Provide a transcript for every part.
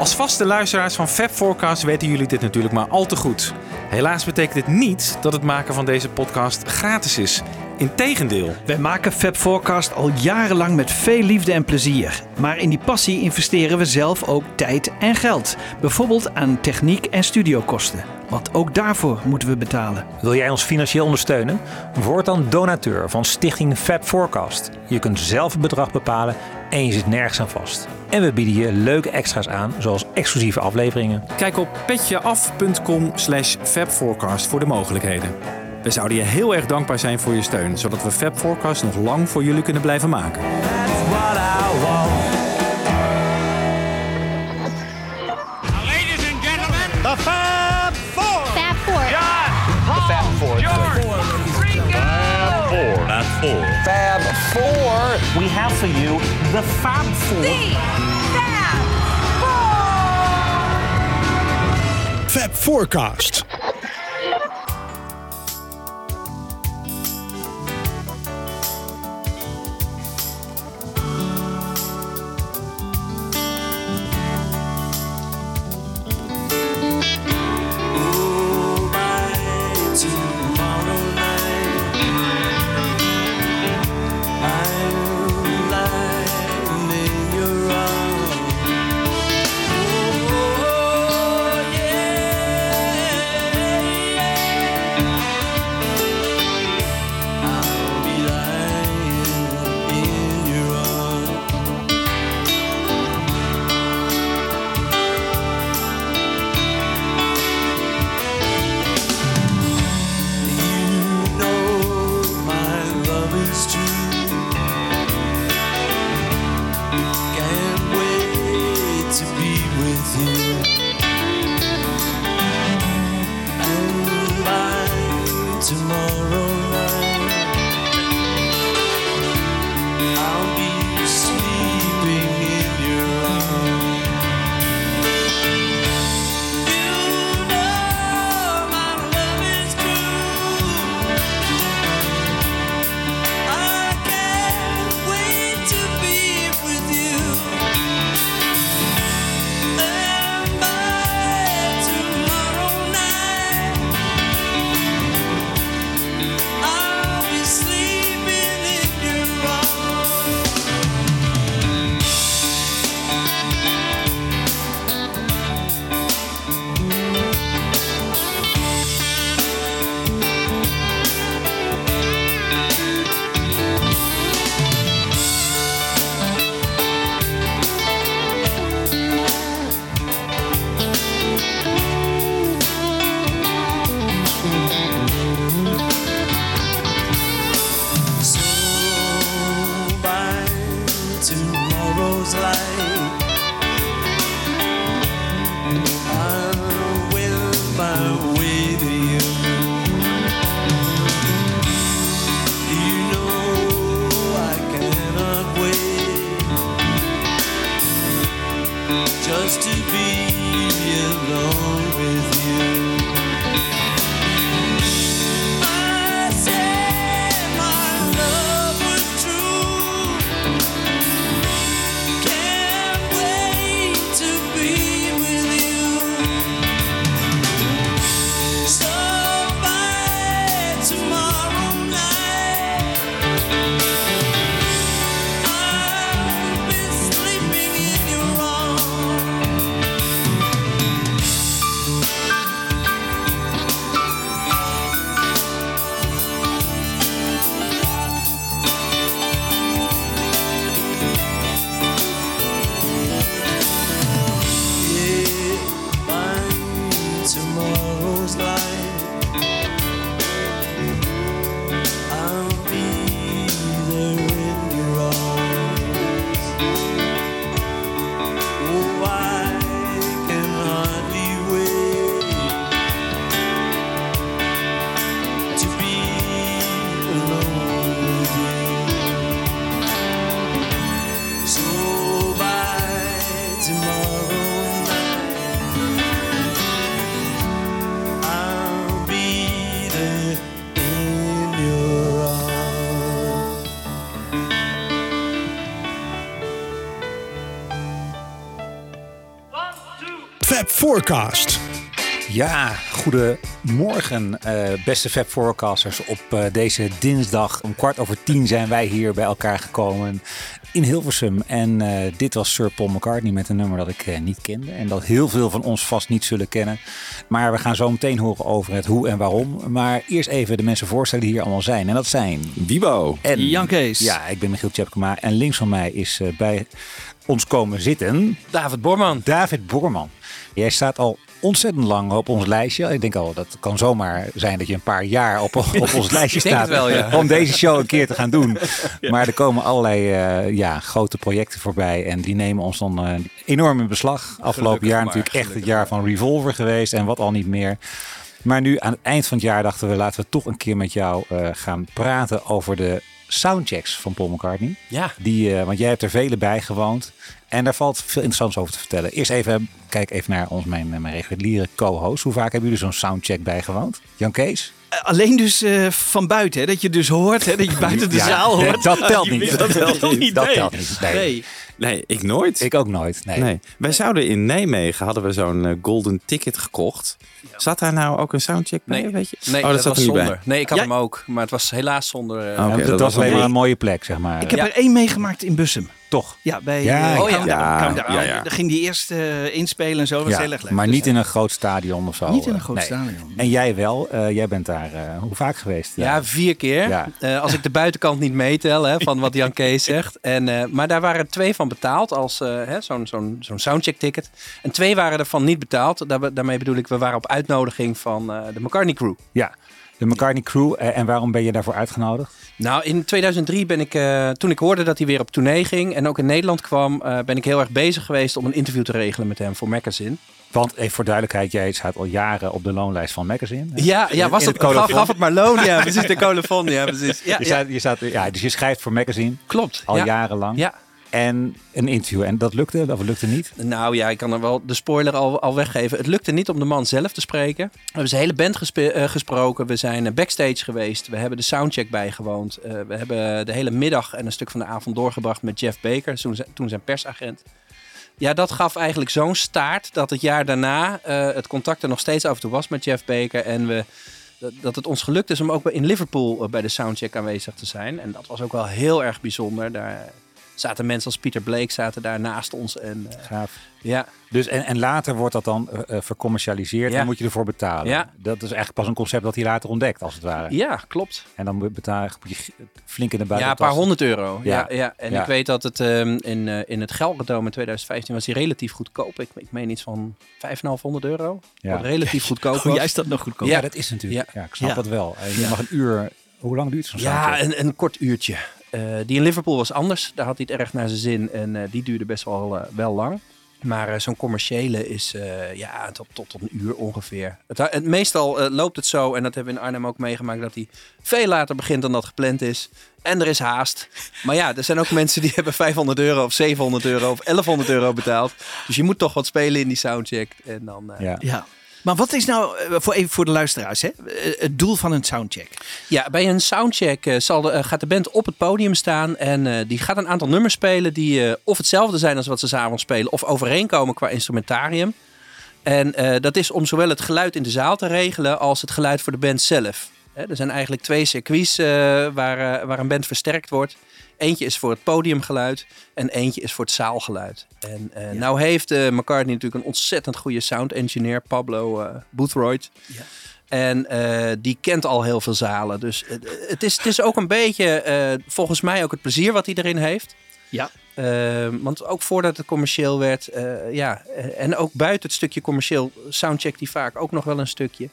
Als vaste luisteraars van Fab Forecast weten jullie dit natuurlijk maar al te goed. Helaas betekent dit niet dat het maken van deze podcast gratis is. Integendeel. Wij maken Fab Forecast al jarenlang met veel liefde en plezier. Maar in die passie investeren we zelf ook tijd en geld. Bijvoorbeeld aan techniek en studiokosten. Want ook daarvoor moeten we betalen. Wil jij ons financieel ondersteunen? Word dan donateur van Stichting Fab Forecast. Je kunt zelf het bedrag bepalen en je zit nergens aan vast. En we bieden je leuke extra's aan, zoals exclusieve afleveringen. Kijk op petjeaf.com slash fabforecast voor de mogelijkheden. We zouden je heel erg dankbaar zijn voor je steun, zodat we Fab Forecast nog lang voor jullie kunnen blijven maken. Fab Four. We have for you the Fab Four. Fab Forecast. Forecast. Ja, goedemorgen eh, beste Fab Forecasters. Op eh, deze dinsdag om kwart over tien zijn wij hier bij elkaar gekomen in Hilversum. En eh, dit was Sir Paul McCartney met een nummer dat ik eh, niet kende. En dat heel veel van ons vast niet zullen kennen. Maar we gaan zo meteen horen over het hoe en waarom. Maar eerst even de mensen voorstellen die hier allemaal zijn. En dat zijn Wibo. en Jan Kees. Ja, ik ben Michiel Tjepkema. En links van mij is eh, bij ons komen zitten David Borman. David Borman. Jij staat al ontzettend lang op ons lijstje. Ik denk al, dat kan zomaar zijn dat je een paar jaar op, op ons lijstje staat. het wel, ja. Om deze show een keer te gaan doen. Maar er komen allerlei eh, ja, grote projecten voorbij. En die nemen ons dan eh, enorm in beslag. Afgelopen jaar maar, natuurlijk echt het jaar van Revolver geweest. En wat al niet meer. Maar nu aan het eind van het jaar dachten we, laten we toch een keer met jou eh, gaan praten over de soundchecks van Paul McCartney. Ja. Die, eh, want jij hebt er vele bij gewoond. En daar valt veel interessants over te vertellen. Eerst even, kijk even naar ons, mijn, mijn reguliere co-host. Hoe vaak hebben jullie zo'n soundcheck bijgewoond? Jan Kees? Eh, Alleen dus eh, van buiten, hè? dat je dus hoort, hè? dat je buiten de Ja, zaal nee, hoort. dat telt niet. Dat telt niet. Dat telt niet. Nee. Nee. Nee, ik nooit. Ik ook nooit. Nee. Nee. Wij zouden in Nijmegen hadden we zo'n eh, golden ticket gekocht. Zat daar nou ook een soundcheck bij? Nee. weet je? Nee, oh, dat, dat, zat was er niet zonder. bij. Nee, ik had Ja. hem ook. Maar het was helaas zonder... Oké, Want dat het was was alleen wel maar een mooie plek, zeg maar. Ik heb Ja. er één meegemaakt in Bussum. Toch? Ja, bij Ja, eh, ja. Countdown. Ja, ja, ja. Daar ging die eerst eh, inspelen en zo. Was Ja, heel erg leuk. maar Dus, niet eh, in een groot stadion of zo. Niet in een eh, groot nee. stadion. En jij wel. Eh, jij bent daar eh, hoe vaak geweest? Ja, vier keer. Ja. Eh, als ik de buitenkant niet meetel, hè, van wat Jan Kees zegt. En, eh, maar daar waren twee van betaald, als eh, hè, zo'n zo'n zo'n soundcheck ticket. En twee waren ervan niet betaald. Daar, daarmee bedoel ik, we waren op uitnodiging van eh, de McCartney Crew. Ja. De McCartney Crew. Eh, en waarom ben je daarvoor uitgenodigd? Nou, in 2003 ben ik, eh, toen ik hoorde dat hij weer op tournee ging en ook in Nederland kwam, eh, ben ik heel erg bezig geweest om een interview te regelen met hem voor Magazine. Want even voor duidelijkheid, jij staat al jaren op de loonlijst van Magazine. hè? Ja, ja was het, gaf, gaf het maar loon. Ja, precies, de colofon. Ja, precies. Ja, je, ja, Staat, je staat, ja, dus je schrijft voor Magazine klopt. al ja. jarenlang. Ja. En een interview. En dat lukte, of lukte niet? Nou ja, ik kan er wel de spoiler al, al weggeven. Het lukte niet om de man zelf te spreken. We hebben zijn hele band eh, gesproken. We zijn eh, backstage geweest. We hebben de soundcheck bijgewoond. Eh, we hebben de hele middag en een stuk van de avond doorgebracht met Jeff Baker, toen, zijn- toen zijn persagent. Ja, dat gaf eigenlijk zo'n staart dat het jaar daarna het contact er nog steeds af en toe was met Jeff Baker. En we, dat, het ons gelukt is om ook in Liverpool bij de soundcheck aanwezig te zijn. En dat was ook wel heel erg bijzonder. Daar zaten mensen als Peter Blake zaten daar naast ons. En eh, Gaaf. ja, Dus, en, en later wordt dat dan eh, eh, vercommercialiseerd. Ja. Dan moet je ervoor betalen. Ja. Dat is eigenlijk pas een concept dat hij later ontdekt, als het ware. ja klopt. En dan moet je flink in de Ja, buiten. een paar honderd euro. Ja. Ja. Ja, En Ja. ik weet dat het ehm, in, in het Gelredome in 2015 was hij relatief goedkoop. Ik, ik meen iets van 5,500 euro. Ja. Wat relatief goedkoop was. is dat nog goedkoop? Ja, Ja. dat is natuurlijk. Ja, ik snap Ja. dat wel. Je mag een uur. Hoe lang duurt zo'n Ja, een, een kort uurtje. Eh, die in Liverpool was anders. Daar had hij het erg naar zijn zin. En eh, die duurde best wel, eh, wel lang. Maar eh, zo'n commerciële is eh, ja, tot, tot, tot een uur ongeveer. Het, het, meestal loopt het zo, en dat hebben we in Arnhem ook meegemaakt, dat hij veel later begint dan dat gepland is. En er is haast. Maar ja, er zijn ook mensen die hebben 500 euro of 700 euro of 1100 euro betaald. Dus je moet toch wat spelen in die soundcheck. En dan, eh, Ja. Ja. Maar wat is nou, eh, voor, even voor de luisteraars, hè? eh, het doel van een soundcheck? Ja, bij een soundcheck eh, zal gaat de band op het podium staan en die gaat een aantal nummers spelen die of hetzelfde zijn als wat ze s'avonds spelen of overeenkomen qua instrumentarium. En dat is om zowel het geluid in de zaal te regelen als het geluid voor de band zelf. Er zijn eigenlijk twee circuits waar, waar een band versterkt wordt. Eentje is voor het podiumgeluid en eentje is voor het zaalgeluid. En eh, nou heeft eh, McCartney natuurlijk een ontzettend goede sound engineer, Pablo eh Boothroyd. Ja. En die kent al heel veel zalen. Dus het, is, het is ook een beetje, volgens mij, ook het plezier wat hij erin heeft. Ja. Eh, want ook voordat het commercieel werd, ja, en ook buiten het stukje commercieel, soundcheck die vaak ook nog wel een stukje.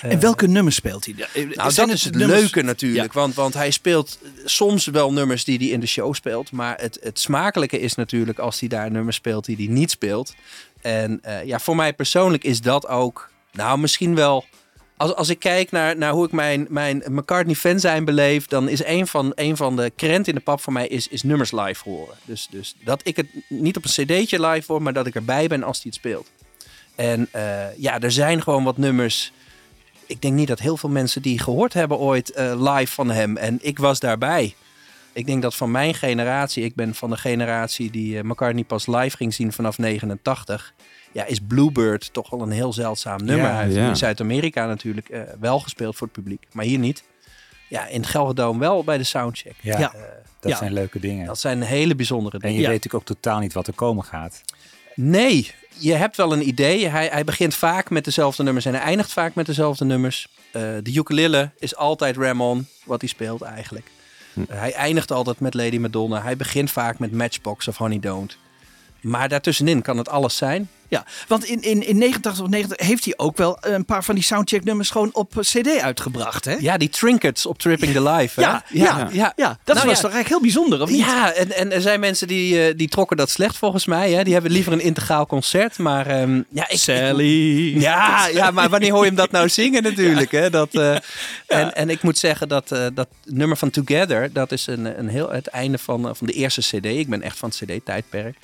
En welke nummers speelt hij? Eh, Nou, dat is het nummers- leuke natuurlijk. Want, want hij speelt soms wel nummers die hij in de show speelt. Maar het, het smakelijke is natuurlijk als hij daar nummers speelt die hij niet speelt. En eh, ja, voor mij persoonlijk is dat ook, nou misschien wel... Als, als ik kijk naar, naar hoe ik mijn, mijn McCartney-fan zijn beleef... dan is een van, een van de krenten in de pap voor mij is, is nummers live horen. Dus, dus dat ik het niet op een cd'tje live hoor... maar dat ik erbij ben als hij het speelt. En eh, ja, er zijn gewoon wat nummers ik denk niet dat heel veel mensen die gehoord hebben ooit eh, live van hem. En ik was daarbij. Ik denk dat van mijn generatie, ik ben van de generatie die eh, McCartney pas live ging zien vanaf 89. Ja, is Bluebird toch wel een heel zeldzaam nummer. Ja, Hij heeft ja. in Zuid-Amerika natuurlijk eh, wel gespeeld voor het publiek, maar hier niet. Ja, in het Gelredome wel bij de soundcheck. Ja, Ja. dat zijn leuke dingen. Dat zijn hele bijzondere En dingen. je Ja. weet natuurlijk ook totaal niet wat er komen gaat. Nee, je hebt wel een idee. Hij, hij begint vaak met dezelfde nummers en hij eindigt vaak met dezelfde nummers. Eh, de ukulele is altijd Ramon, wat hij speelt eigenlijk. Hm. Eh, hij eindigt altijd met Lady Madonna. Hij begint vaak met Matchbox of Honey Don't. Maar daartussenin kan het alles zijn. Ja, want in, in, in 89 of 90 heeft hij ook wel een paar van die soundcheck nummers gewoon op eh, CD uitgebracht, hè? Ja, die trinkets op Tripping the Life. hè? Ja, ja, ja. Ja, dat Nou was ja. toch eigenlijk heel bijzonder, of niet? Ja, en, en er zijn mensen die, eh, die trokken dat slecht volgens mij. Hè? Die hebben liever een integraal concert. Maar ehm, ja, ik, Sally. Ja, ja, maar wanneer hoor je hem dat nou zingen natuurlijk? Hè? Dat, eh, en, en ik moet zeggen dat dat nummer van Together, dat is een, een heel, het einde van, van de eerste cd. Ik ben echt van het cd-tijdperk.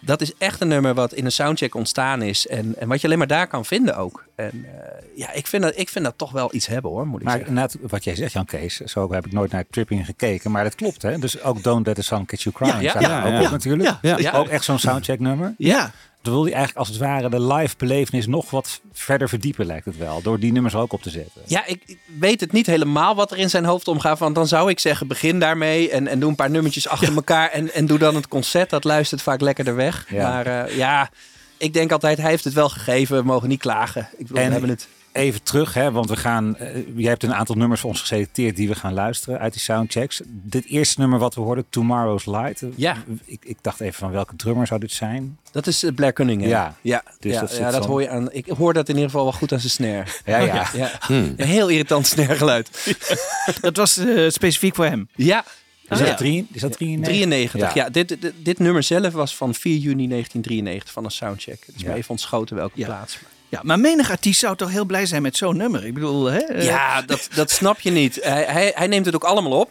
Dat is echt een nummer wat in een soundcheck ontstaan is. En, en wat je alleen maar daar kan vinden ook. En eh, ja, ik vind, dat, ik vind dat toch wel iets hebben hoor, moet ik Maar zeggen. wat jij zegt, Jan Kees, zo heb ik nooit naar Tripping gekeken. Maar dat klopt, hè? Dus ook Don't Let the Sun Catch You Crying Ja, ja, ja, ook ja. op natuurlijk. Ja. Ook echt zo'n soundcheck nummer. Ja. Dan wil hij eigenlijk als het ware de live belevenis nog wat verder verdiepen, lijkt het wel. Door die nummers er ook op te zetten. Ja, ik weet het niet helemaal wat er in zijn hoofd omgaat. Want dan zou ik zeggen, begin daarmee en, en doe een paar nummertjes achter elkaar. En, en doe dan het concert. Dat luistert vaak lekkerder weg. Ja. Maar eh, ja, ik denk altijd, hij heeft het wel gegeven. We mogen niet klagen. Ik bedoel, En- we hebben het. Even terug, hè, want we gaan. eh, jij hebt een aantal nummers voor ons geselecteerd die we gaan luisteren uit die soundchecks. Dit eerste nummer wat we hoorden, Tomorrow's Light. eh, Ja. Ik, ik dacht even van welke drummer zou dit zijn? Dat is uh, Blair Cunningham. Ja, ja, dus ja, dat zit ja, dat van- hoor je aan. Ik hoor dat in ieder geval wel goed aan zijn snare. Ja, ja. Ja, Hmm. een heel irritant snaregeluid. Dat was eh, specifiek voor hem. Ja, Is, Ah, dat ja. drie, is dat 93? 93. Ja. Ja, dit, dit, dit nummer zelf was van 4 juni 1993 van een soundcheck. Het is Ja. me even ontschoten welke Ja. plaats. Ja, maar menig artiest zou toch heel blij zijn met zo'n nummer? Ik bedoel, hè? eh, Ja, dat, dat snap je niet. Hij, hij, hij neemt het ook allemaal op.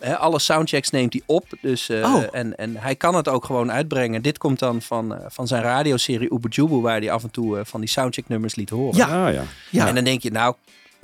Hè, alle soundchecks neemt hij op. Dus, eh, Oh. en, en hij kan het ook gewoon uitbrengen. Dit komt dan van, eh, van zijn radioserie Ubujubu, waar hij af en toe van die soundcheck nummers liet horen. Ja. Ah, ja. ja. En dan denk je, nou,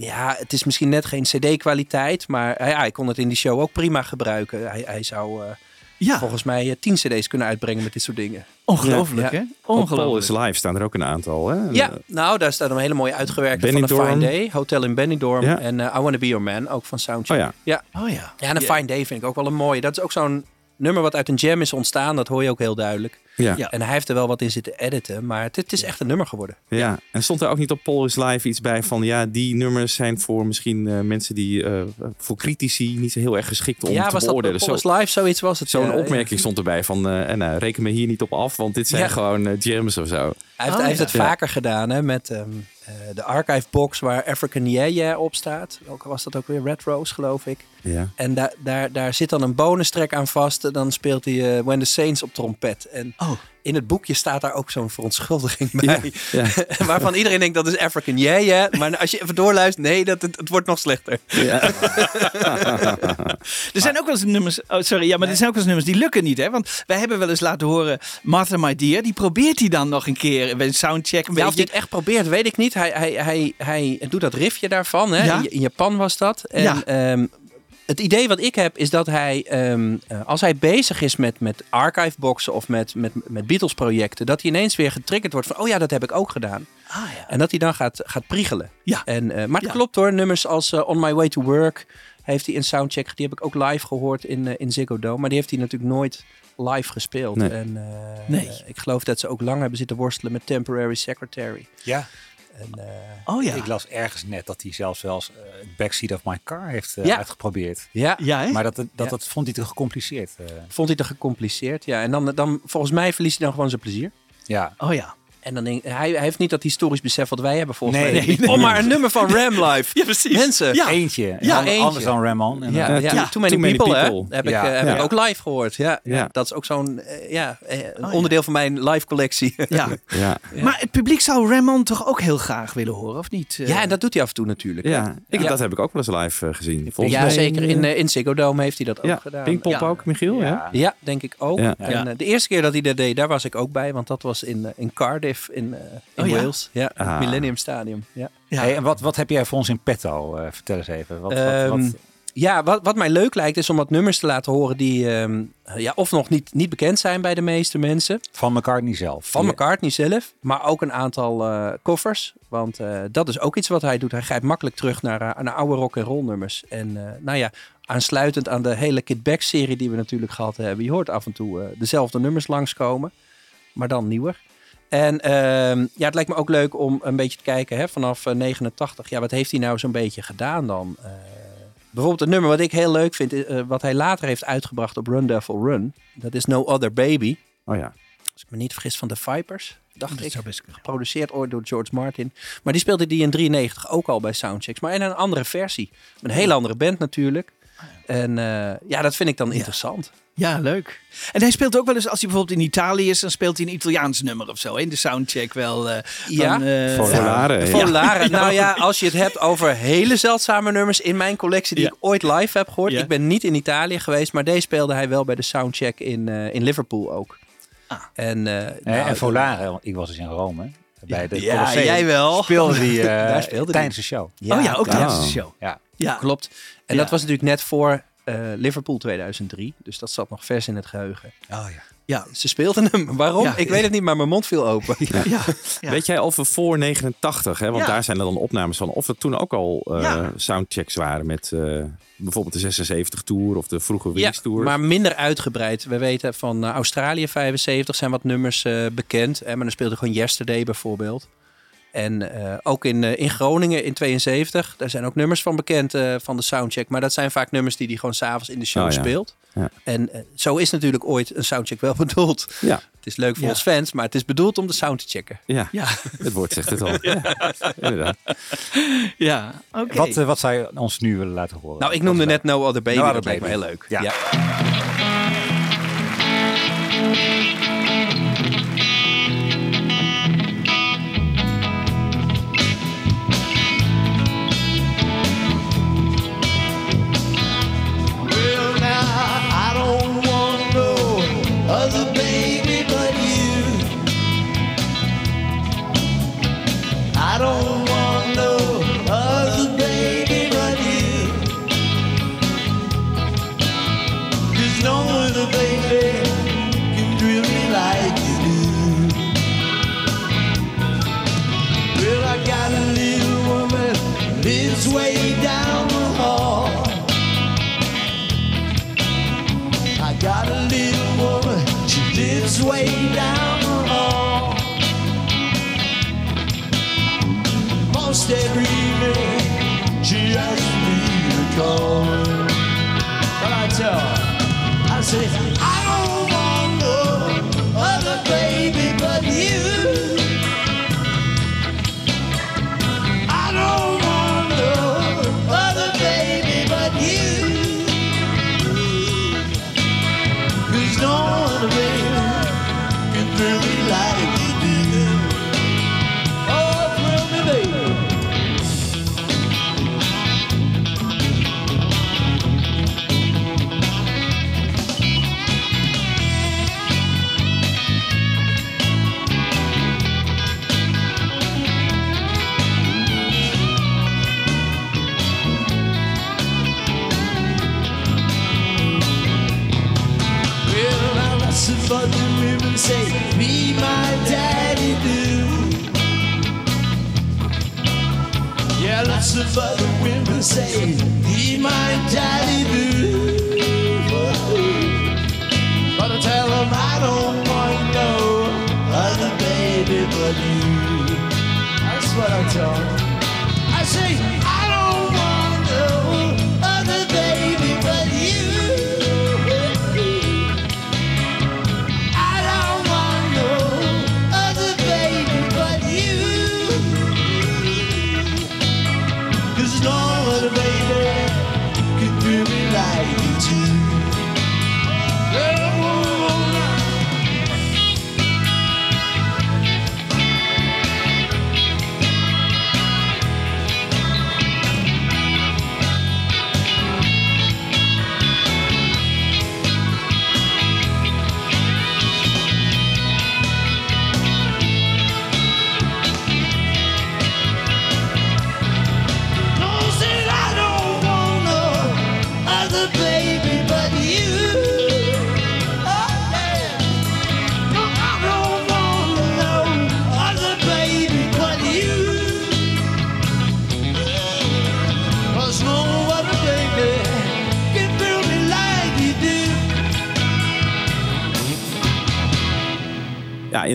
ja, het is misschien net geen cd-kwaliteit, maar hij, hij kon het in die show ook prima gebruiken. Hij, hij zou eh, ja, volgens mij eh, 10 cd's kunnen uitbrengen met dit soort dingen. ongelooflijk, Ja. hè? Op Paul is Ongelooflijk. Live staan er ook een aantal. Hè? Ja, nou, daar staat een hele mooie uitgewerkte van een Benidorm. Fine Day. Hotel in Benidorm. Ja. En eh, I Wanna Be Your Man, ook van Soundcheck. Oh ja. ja. Oh ja. Ja, en een Fine Day vind ik ook wel een mooie. Dat is ook zo'n nummer wat uit een jam is ontstaan. Dat hoor je ook heel duidelijk. Ja. Ja. En hij heeft er wel wat in zitten editen. Maar het, het is echt een nummer geworden. Ja, en stond er ook niet op Paul is Live iets bij van ja, die nummers zijn voor misschien eh, mensen die eh, voor critici niet zo heel erg geschikt om ja, te was dat beoordelen. Paul's Zo- Live? Zoiiets was het. Zo'n opmerking ja. stond erbij van eh, en, nou, reken me hier niet op af, want dit zijn Ja. gewoon jams of zo. Hij heeft, Oh, hij heeft ja. het Ja. vaker gedaan hè, met ehm, eh, de archive box waar African Yeah Yeah op staat. Welke was dat ook weer? Red Rose, geloof ik. Ja. En daar daar, daar zit dan een bonus track aan vast. Dan speelt hij eh, When the Saints op trompet. En Oh. In het boekje staat daar ook zo'n verontschuldiging bij. Ja. Waarvan iedereen denkt dat is African Yeah Yeah. Maar als je even doorluistert, nee, dat, het, het wordt nog slechter. Er zijn ook wel eens nummers. Oh, sorry, ja, maar er zijn ook wel eens nummers die lukken niet, hè? Want wij hebben wel eens laten horen. Martha My Dear, die probeert hij dan nog een keer bij een soundcheck. Een Ja, of beetje. dit echt probeert, weet ik niet. Hij, hij, hij, hij doet dat riffje daarvan. Hè? Ja. In, in Japan was dat. En, Ja. Het idee wat ik heb is dat hij, ehm, eh, als hij bezig is met, met archiveboxen of met, met, met Beatles projecten, dat hij ineens weer getriggerd wordt van, oh ja, dat heb ik ook gedaan. Ah, ja. En dat hij dan gaat, gaat priegelen. Ja. En, eh, maar het Ja. klopt hoor, nummers als eh, On My Way to Work heeft hij in Soundcheck, die heb ik ook live gehoord in, in Ziggo Dome. Maar die heeft hij natuurlijk nooit live gespeeld. Nee. En, eh, Nee. ik geloof dat ze ook lang hebben zitten worstelen met Temporary Secretary. Ja, En, eh, Oh ja. ik las ergens net dat hij zelfs wel eens eh, Backseat of My Car heeft eh, Ja. uitgeprobeerd. ja, Ja, hè? Maar dat, dat, Ja. dat vond hij te gecompliceerd. vond hij te gecompliceerd. Ja, en dan, dan volgens mij verliest hij dan gewoon zijn plezier. ja. Oh ja. En dan denk, hij, hij heeft niet dat historisch besef wat wij hebben volgens Nee, mij. nee, nee. Oh, maar een nummer van Ram Live. Ja, precies. Mensen. Ja. Eentje. Ja, An- eentje. Anders dan Ramon. En, Ja, ja, ja, Too Many Too Many People, hè? Heb, ik, eh, heb Ja. ik ook live gehoord. Ja, ja. Ja. dat is ook zo'n eh, ja, eh, een ja. onderdeel van mijn live collectie. Ja. Ja. Maar het publiek zou Ramon toch ook heel graag willen horen, of niet? Ja, en dat doet hij af en toe natuurlijk. Ja, ik, Ja. dat heb ik ook wel eens live gezien. Volgens ja mij, zeker. In, in Ziggo Dome heeft hij dat ook gedaan. Pinkpop ook, Michiel? Ja. ja. Denk ik ook. En de eerste keer dat hij dat deed, daar was ik ook bij. Want dat was in, in Cardiff in, eh, in Oh ja? Wales. Ja, Ah. het Millennium Stadium. Ja. Ja. Hey, en wat, wat heb jij voor ons in petto? Eh, vertel eens even. Wat, wat, Ehm, wat- Ja, wat, wat mij leuk lijkt is om wat nummers te laten horen die ehm, ja, of nog niet, niet bekend zijn bij de meeste mensen. Van McCartney zelf. Van McCartney zelf, maar ook een aantal eh koffers. Want eh, dat is ook iets wat hij doet. Hij grijpt makkelijk terug naar, naar oude rock en roll nummers. En eh, nou ja, aansluitend aan de hele Kid Back serie die we natuurlijk gehad hebben. Je hoort af en toe eh, dezelfde nummers langskomen, maar dan nieuwer. En ehm, ja, het lijkt me ook leuk om een beetje te kijken hè, vanaf eh, 89. Ja, wat heeft hij nou zo'n beetje gedaan dan? Eh, bijvoorbeeld een nummer wat ik heel leuk vind, eh, wat hij later heeft uitgebracht op Run Devil Run. Dat is No Other Baby. Oh ja. Als ik me niet vergis van de Vipers, dacht Dat ik. zou best. Geproduceerd ooit door George Martin. Maar die speelde die in 93 ook al bij Soundchecks. Maar in een andere versie. Een hele andere band natuurlijk. En eh, ja, dat vind ik dan interessant. Ja, leuk. En hij speelt ook wel eens, als hij bijvoorbeeld in Italië is, dan speelt hij een Italiaans nummer of zo. hè, In de soundcheck wel. eh, Ja. van, eh, Volare. ja. Volare. Nou ja, als je het hebt over hele zeldzame nummers in mijn collectie die Ja. ik ooit live heb gehoord. Ja. Ik ben niet in Italië geweest, maar deze speelde hij wel bij de soundcheck in, eh, in Liverpool ook. Ah. En, eh, Hè, nou, en Volare, want ik was dus in Rome. Bij de Ja, Colosseum. jij wel. Speelde die eh, Daar speelde die. tijdens de show. oh ja, ook tijdens de show. Ja. Ja, Klopt. En dat was natuurlijk net voor eh, Liverpool 2003. Dus dat zat nog vers in het geheugen. Oh ja. Ja. Ze speelden hem. Waarom? Ja. Ik weet het niet, maar mijn mond viel open. ja. Ja. Weet jij of we voor 89, hè, want Ja. daar zijn er dan opnames van, of er toen ook al eh, Ja. soundchecks waren met eh, bijvoorbeeld de 76 Tour of de vroege Ja, Wings Tour? maar minder uitgebreid. We weten van eh, Australië 75 zijn wat nummers eh, bekend. Hè, maar dan speelde gewoon Yesterday bijvoorbeeld. En eh, ook in, eh, in Groningen in 72, daar zijn ook nummers van bekend eh, van de soundcheck. Maar dat zijn vaak nummers die hij gewoon s'avonds in de show Oh, ja. speelt. Ja. En zo is natuurlijk ooit een soundcheck wel bedoeld. Ja, Het is leuk voor Ja. ons fans, maar het is bedoeld om de sound te checken. ja, Ja, het woord zegt het al. Ja, inderdaad. ja. oké. Wat, wat zou je ons nu willen laten horen? Nou, ik noemde net No Other Baby. No dat lijkt me heel leuk. Ja. Way down the hall. Most every evening, she asks me to call. But I tell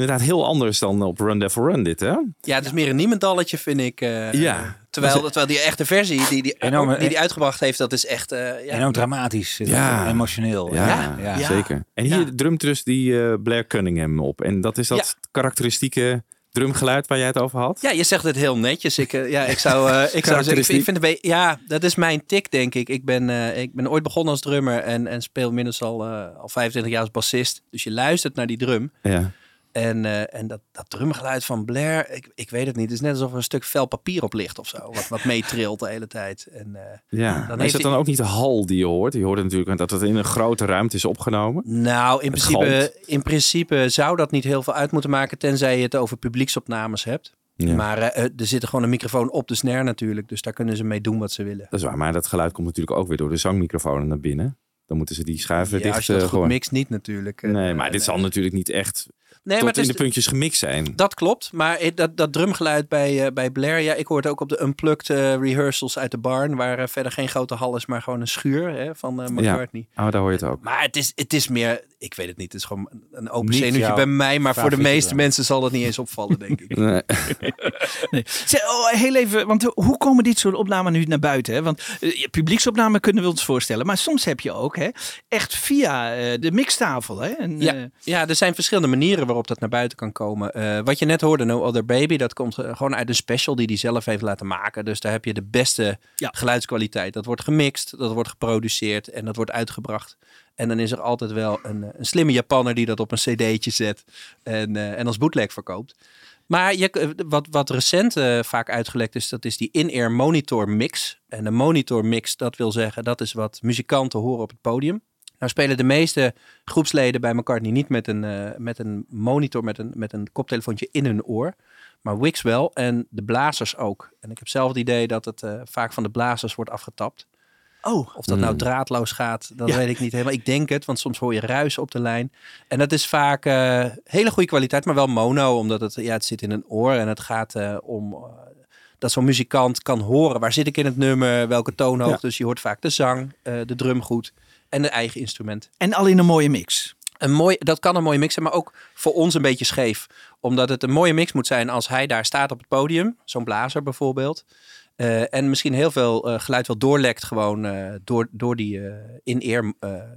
inderdaad heel anders dan op Run Devil Run dit, hè? Ja, het is meer een niemendalletje, vind ik. eh, Ja. Terwijl, terwijl die echte versie die die, die, die uitgebracht heeft, dat is echt... eh, ja. Enorm dramatisch, Ja. emotioneel. Ja, Ja. zeker. En hier drumt dus die eh, Blair Cunningham op. En dat is dat karakteristieke drumgeluid waar jij het over had? Ja, je zegt het heel netjes. Ik, eh, ja, ik zou, eh, ik zou zeggen, ik vind, vind het een beetje- ja, dat is mijn tik, denk ik. Ik ben, eh, ik ben ooit begonnen als drummer en, en speel inmiddels al, eh, al 25 jaar als bassist. Dus je luistert naar die drum. Ja. En, eh, en dat, dat drumgeluid van Blair, ik, ik weet het niet. Het is net alsof er een stuk vel papier op ligt of zo. Wat, wat meetrilt de hele tijd. En, eh, Ja, Dan is hij- dan ook niet de hal die je hoort? Je hoort natuurlijk dat het in een grote ruimte is opgenomen. Nou, in Het principe, in principe zou dat niet heel veel uit moeten maken, tenzij je het over publieksopnames hebt. Ja. Maar eh, er zit gewoon een microfoon op de snare natuurlijk, dus daar kunnen ze mee doen wat ze willen. Dat is waar, maar dat geluid komt natuurlijk ook weer door de zangmicrofoon naar binnen. Dan moeten ze die schuiven Ja, dicht als je dat goed mixt, niet natuurlijk. Nee, maar dit zal natuurlijk niet echt Nee, tot maar het in is- de puntjes gemixt zijn. Dat klopt, maar dat, dat drumgeluid bij, eh, bij Blair, ja, ik hoor het ook op de unplugged eh, rehearsals uit de barn, waar eh, verder geen grote hal is, maar gewoon een schuur hè, van McCartney. Ja, oh, daar hoor je het ook. Maar het is, het is meer, ik weet het niet, het is gewoon een open Niet zenuwtje bij mij, maar voor de meeste mensen zal dat niet eens opvallen, denk ik. Nee. Nee. Zeg, oh, heel even, want hoe komen dit soort opnamen nu naar buiten? Hè? Want publieksopnamen kunnen we ons voorstellen. Maar soms heb je ook hè, echt via de mixtafel. Hè? En, Ja, ja, er zijn verschillende manieren waarop dat naar buiten kan komen. Eh, wat je net hoorde, No Other Baby, dat komt eh, gewoon uit een special die hij zelf heeft laten maken. Dus daar heb je de beste Ja. geluidskwaliteit. Dat wordt gemixt, dat wordt geproduceerd en dat wordt uitgebracht. En dan is er altijd wel een, eh, een slimme Japanner die dat op een cd'tje zet en, en als bootleg verkoopt. Maar je, wat, wat recent vaak uitgelekt is, dat is die in-ear monitor mix. En een monitor mix, dat wil zeggen, dat is wat muzikanten horen op het podium. Nou spelen de meeste groepsleden bij McCartney niet met een, eh, met een monitor, met een, met een koptelefoontje in hun oor. Maar Wix wel en de blazers ook. En ik heb zelf het idee dat het eh, vaak van de blazers wordt afgetapt. oh, Of dat nou Hmm. draadloos gaat, dat Ja. weet ik niet helemaal. Ik denk het, want soms hoor je ruis op de lijn. En dat is vaak eh, hele goede kwaliteit, maar wel mono. Omdat het, ja, het zit in een oor en het gaat eh, om... dat zo'n muzikant kan horen, waar zit ik in het nummer, welke toonhoogte. Dus je hoort vaak de zang, eh, de drum goed en de eigen instrument. en al in een mooie mix. Een mooi, dat kan een mooie mix zijn, maar ook voor ons een beetje scheef. Omdat het een mooie mix moet zijn als hij daar staat op het podium. Zo'n blazer bijvoorbeeld. Eh, en misschien heel veel eh, geluid wel doorlekt gewoon eh, door, door die in-ear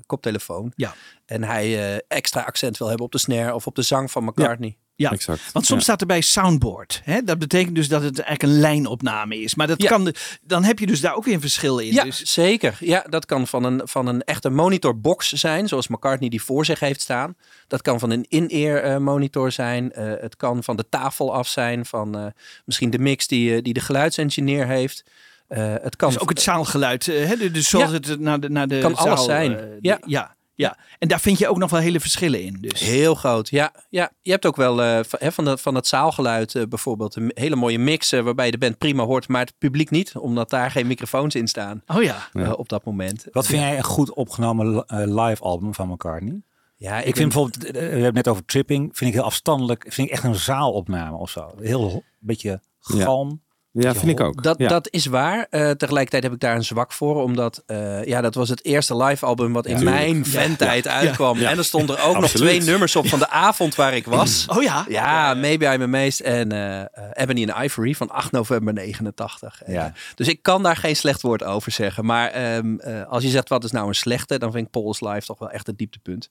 koptelefoon. Ja. En hij extra accent wil hebben op de snare of op de zang van McCartney. Ja, Exact. want soms Ja. staat er bij soundboard. Hè? Dat betekent dus dat het eigenlijk een lijnopname is. Maar dat Ja. kan de, dan heb je dus daar ook weer een verschil in. Ja, Dus, zeker. Ja, dat kan van een, van een echte monitorbox zijn, zoals McCartney die voor zich heeft staan. Dat kan van een in-ear eh, monitor zijn. Eh, het kan van de tafel af zijn, van eh, misschien de mix die, die de geluidsengineer heeft. Het kan dus ook het zaalgeluid. Hè? Dus zoals Ja. het naar de, naar de Kan zaal, alles zijn. Ja. ja. Ja, en daar vind je ook nog wel hele verschillen in. Dus. Heel groot, ja. ja. Je hebt ook wel eh, van, hè, van, de, van het zaalgeluid eh, bijvoorbeeld een hele mooie mix eh, waarbij je de band prima hoort, maar het publiek niet, omdat daar geen microfoons in staan Oh ja. op dat moment. Wat vind jij een goed opgenomen eh, live album van McCartney? Ja, Ik, vind bijvoorbeeld, we hebben het net over tripping, vind ik heel afstandelijk. Vind ik echt een zaalopname of zo. Heel ho- beetje galm. Ja, vind ik ook. Dat, ja. dat is waar. Eh, tegelijkertijd heb ik daar een zwak voor, omdat eh, ja, dat was het eerste live album wat in Ja. mijn ventijd uitkwam. Ja. En er stonden ook nog twee nummers op van de avond waar ik was. Oh ja. Ja, Maybe I'm Amazed en eh, Ebony and Ivory van 8 november 89. En, Ja. dus ik kan daar geen slecht woord over zeggen. Maar ehm, eh, als je zegt wat is nou een slechte, dan vind ik Paul's Live toch wel echt het dieptepunt.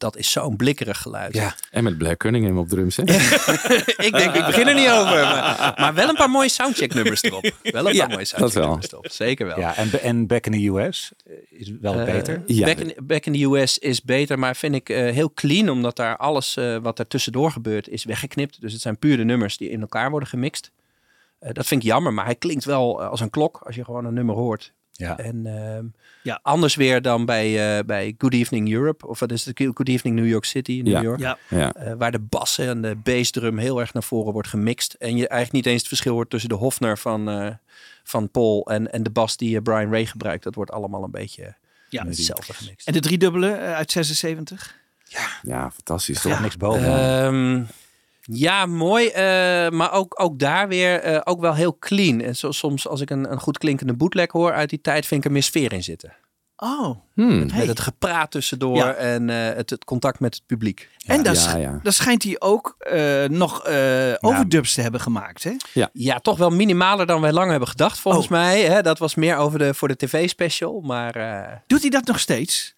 Dat is zo'n blikkerig geluid. Ja. En met Black Cunningham op drums, hè? ik denk, ik begin er niet over. Maar, maar wel een paar mooie soundcheck nummers erop. Wel een Ja, paar mooie dat soundcheck wel. nummers erop. Zeker wel. Ja, en, en Back in the US is wel Eh, beter. Ja. Back, in, Back in the US is beter, maar vind ik eh, heel clean, omdat daar alles eh, wat er tussendoor gebeurt is weggeknipt. Dus het zijn puur de nummers die in elkaar worden gemixt. Dat vind ik jammer, maar hij klinkt wel als een klok als je gewoon een nummer hoort. Ja. En ehm, Ja. anders weer dan bij, eh, bij Good Evening Europe, of wat is het? Good Evening New York City, New Ja. York. Ja. Ja. Eh, waar de bassen en de bassdrum heel erg naar voren wordt gemixt. En je eigenlijk niet eens het verschil hoort tussen de Hofner van, eh, van Paul en, en de bas die Brian Ray gebruikt. Dat wordt allemaal een beetje Ja. hetzelfde gemixt. En de driedubbele uit 76? ja, fantastisch Toch toch? niks boven. Ehm, ja, mooi. eh, maar ook, ook daar weer eh, ook wel heel clean. En zo, soms als ik een, een goed klinkende bootleg hoor uit die tijd, vind ik er meer sfeer in zitten. Oh. Hmm. Met het gepraat tussendoor Ja. en eh, het, het contact met het publiek. en daar, ja, sch- ja. daar schijnt hij ook eh, nog eh, overdubs te hebben gemaakt, hè? Ja, toch wel minimaler dan wij lang hebben gedacht, volgens Oh. mij. Hè? Dat was meer over de, voor de tv-special. Maar eh, Doet hij dat nog steeds?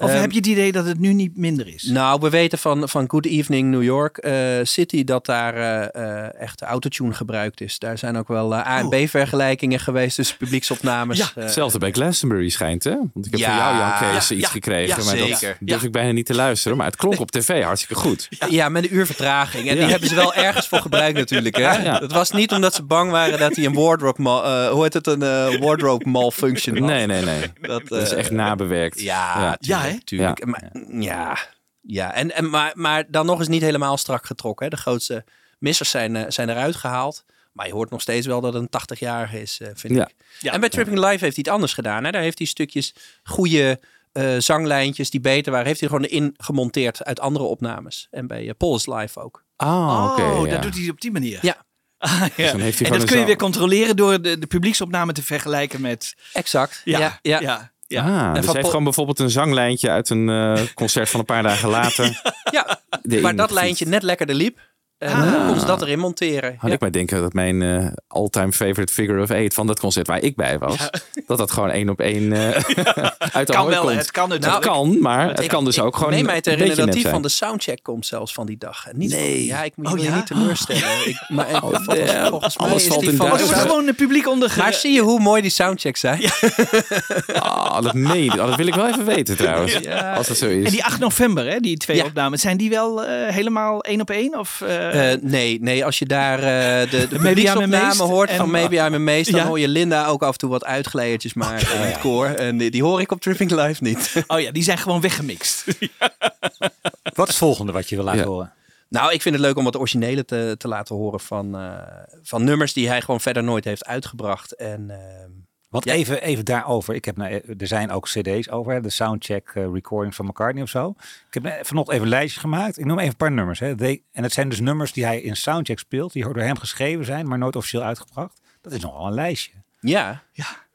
Of Ehm, heb je het idee dat het nu niet minder is? nou, we weten van, van Good Evening New York eh, City dat daar eh, eh, echt autotune gebruikt is. Daar zijn ook wel A- en Oh. B-vergelijkingen geweest tussen publieksopnames. Ja, Hetzelfde bij Glastonbury schijnt, hè? Want ik heb Ja, van jou, Jan Kees, ja, iets ja, gekregen. ja, maar dat zeker. durf ik bijna niet te luisteren. Maar het klonk op tv hartstikke goed. Ja, met een uur vertraging. En Ja. die hebben ze wel ergens voor gebruikt natuurlijk. Hè? Ja. Het was niet omdat ze bang waren dat hij een wardrobe, mal- hoe heet het, een wardrobe malfunction had. Nee, nee, nee. Dat, Dat is echt nabewerkt. Ja, hè? tuurlijk. tuurlijk. Maar, ja, ja. En, en, maar, maar dan nog eens niet helemaal strak getrokken. Hè? De grootste missers zijn, eh, zijn eruit gehaald. Maar je hoort nog steeds wel dat het een 80-jarige is, eh, vind Ja. ik. En bij Tripping Live heeft hij het anders gedaan. Hè? Daar heeft hij stukjes goede eh, zanglijntjes die beter waren. Heeft hij gewoon in gemonteerd uit andere opnames. En bij uh, Paul's Live ook. Ah, oké. oh, ja. dat doet hij op die manier. Ja. Ah, ja. Dus dan heeft hij en dat kun je weer controleren door de, de publieksopname te vergelijken met... Exact. Ja, ja, ja. ja. Ja. Ah, dus hij heeft gewoon bijvoorbeeld een zanglijntje uit een eh, concert van een paar dagen later. Ja, waar dat lijntje net lekkerder liep. En Ah. ze dat erin monteren. Had Ja. ik maar denken dat mijn eh all-time favorite figure of eight van dat concert waar ik bij was, dat dat gewoon één op één eh uit de Kan wel, komt. het kan Het natuurlijk. kan, maar het Ik- kan dus ik ook gewoon meen mij te herinneren dat die van de soundcheck komt zelfs van die dag. En niet Nee. van- ja, ik moet Oh, je ja? niet teleurstellen. Ik, maar eh, volgens, damn. volgens mij Alles is valt die van gewoon het publiek onder... Maar zie je hoe mooi die soundchecks zijn? Ah, dat meen. Oh, dat wil ik wel even weten trouwens. Ja. Als dat zo is. En die 8 november, hè, die twee Ja. opnames, zijn die wel eh, helemaal één op één? Of, eh, nee, nee, als je daar eh, de, de publieksopname hoort en- van Maybe I'm Amazed, dan Ja. hoor je Linda ook af en toe wat uitglijdertjes maken in het koor. En die, die hoor ik op Tripping Live niet. oh ja, die zijn gewoon weggemixt. Wat is het volgende wat je wil laten Ja. horen? Nou, ik vind het leuk om wat originele te, te laten horen van, eh, van nummers die hij gewoon verder nooit heeft uitgebracht. En Want Ja. even, even daarover. Ik heb, nou, er zijn ook cd's over. hè, De soundcheck eh, recordings van McCartney of zo. Ik heb eh, vanochtend even een lijstje gemaakt. Ik noem even een paar nummers. Hè. They- en het zijn dus nummers die hij in soundcheck speelt. Die door hem geschreven zijn, maar nooit officieel uitgebracht. Dat is nogal een lijstje. ja,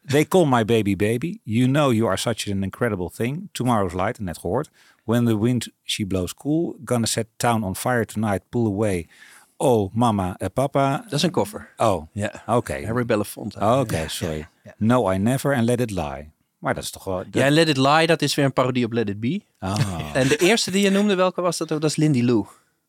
They call my baby baby. You know you are such an incredible thing. Tomorrow's light, net gehoord. When the wind she blows cool. Gonna set town on fire tonight. Pull away. Oh, mama en papa. dat is een cover. Oh, Ja. oké. Harry Belafonte. Oké, sorry. No, I never and let it lie. Maar dat is toch wel... Ja, Let It Lie, dat is weer een parodie op Let It Be. Ah. En de eerste die je noemde, welke was dat? Dat is Lindy Lou.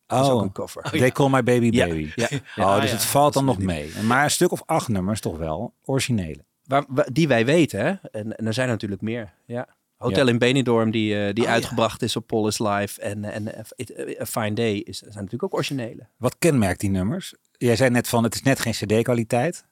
Dat is ook Oh, een cover. They call my baby Ja, baby. ja. Oh, dus het valt dan nog mee. Maar een stuk of acht nummers toch wel originele. Waar, waar- die wij weten, hè? En, en er zijn er natuurlijk meer. Ja. Hotel Ja. in Benidorm, die, eh, die Oh, ja. uitgebracht is op Polis Live. En, en eh, It- A Fine Day is, zijn natuurlijk ook originele. Wat kenmerkt die nummers? Jij zei net van het is net geen cd-kwaliteit.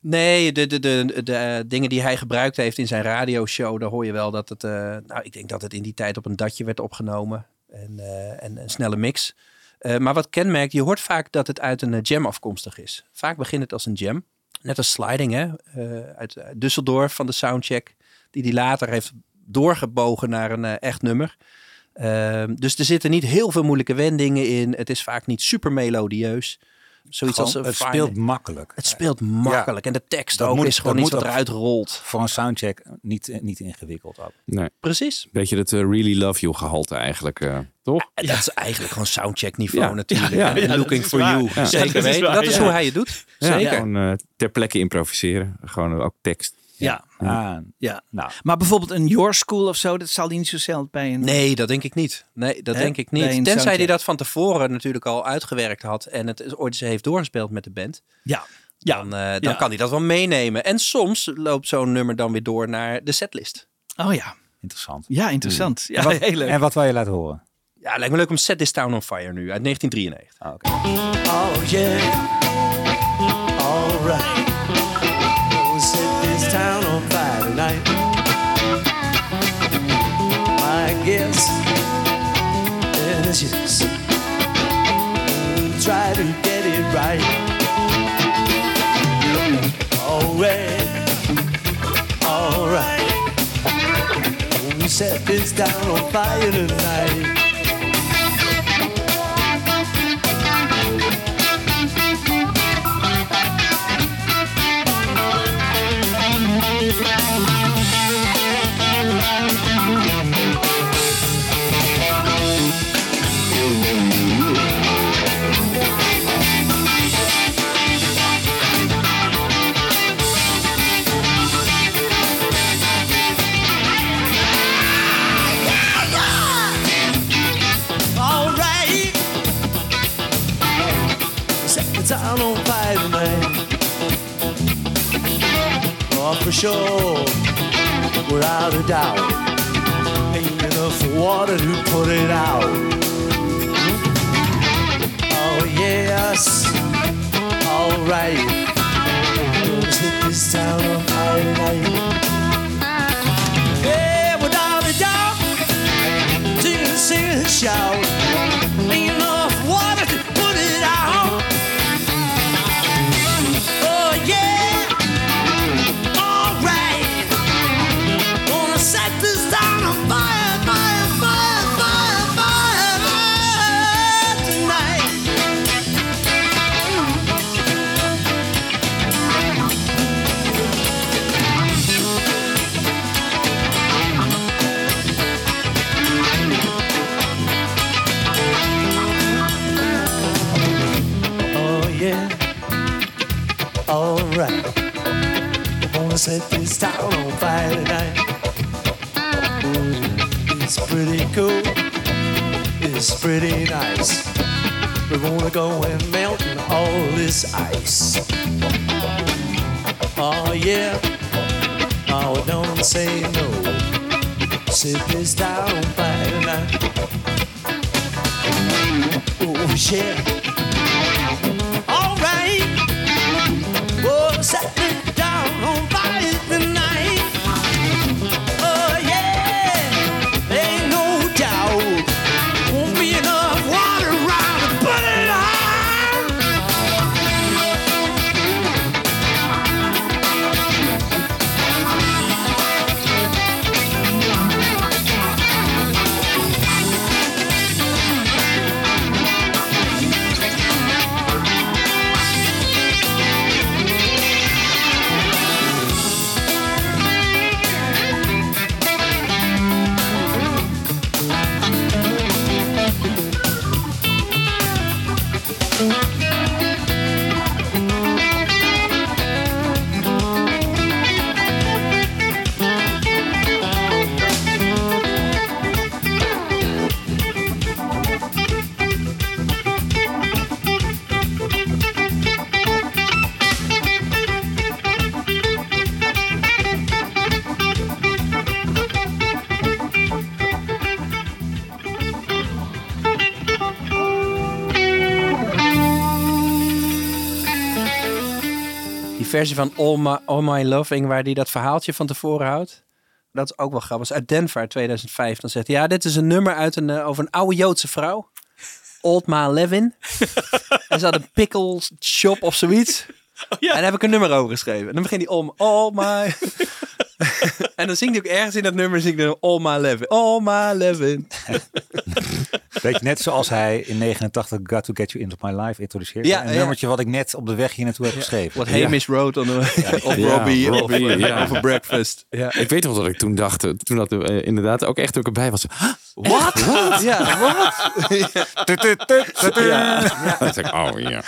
Nee, de, de, de, de, eh, dingen die hij gebruikt heeft in zijn radioshow, daar hoor je wel dat het. eh, nou, ik denk dat het in die tijd op een datje werd opgenomen. En, eh, en een snelle mix. Eh, maar wat kenmerkt, je hoort vaak dat het uit een eh, jam afkomstig is. Vaak begint het als een jam. Net als Sliding, hè? eh, uit uit Düsseldorf van de soundcheck. Die die later heeft doorgebogen naar een eh, echt nummer. Ehm, dus er zitten niet heel veel moeilijke wendingen in. Het is vaak niet super melodieus. Zoiets Gewoon, als een het fine- speelt makkelijk. het speelt makkelijk. En de tekst Dat ook moet- is gewoon dat iets wat eruit rolt. Voor een soundcheck niet, niet ingewikkeld ook. Nee. Precies. Beetje het eh, really love you gehalte eigenlijk, eh, toch? En dat is eigenlijk gewoon soundcheck niveau Ja. natuurlijk. Looking dat for waar. you. Ja. Zeker Ja, dat is waar, Dat hoe hij het doet. Ja, Zeker. Gewoon ter plekke improviseren. Gewoon ook tekst. Ja. Ah, ja. nou, Maar bijvoorbeeld een Your School of zo, dat zal hij niet zo snel bij een... Nee, dat denk ik niet. Nee, dat Hè? denk ik niet. Tenzij hij dat van tevoren natuurlijk al uitgewerkt had. En het ooit eens heeft doorgespeeld met de band. Ja. Ja. Dan, eh, dan Ja. kan hij dat wel meenemen. En soms loopt zo'n nummer dan weer door naar de setlist. Oh ja. interessant. Ja, interessant. Ja, en, wat, heel leuk. en wat wil je laten horen? Ja, lijkt me leuk om Set This Town on Fire nu. Uit 1993. Ah, oké. Oh yeah, alright. We'll My guess is yes. Try to get it right. Alright, alright. We'll set this town on fire tonight. Oh, for sure, without a doubt, ain't enough water to put it out. Oh yes, alright. Let's set this town on fire tonight. Yeah, without a doubt, sing, sing and shout. This on fire tonight. It's pretty cool. It's pretty nice. We're gonna go and melt all this ice. Oh yeah. Oh, don't say no. Set this down on fire tonight. Oh yeah. Versie van All My, All My Loving, waar hij dat verhaaltje van tevoren houdt. Dat is ook wel grappig. Is uit Denver uit 2005. Dan zegt hij, ja, dit is een nummer uit een, eh, over een oude Joodse vrouw. Old Ma Levin. en ze had een pickle shop of zoiets. En daar heb ik een nummer over geschreven. En dan begint hij om All My... en dan zingt hij ook ergens in dat nummer zingt hij All My Levin. All My Levin. Weet je, net zoals hij in 89 Got to Get You Into My Life introduceerde. Ja, een ja. nummertje wat ik net op de weg hier naartoe heb geschreven. Wat Hamish wrote on the, of Ja, Robbie, Robbie, of, ja. over breakfast. Ja. Ik weet nog dat ik toen dacht, eh, toen dat eh, inderdaad ook echt ook erbij was. Wat? Ja, wat? Ja. Ik, oh ja.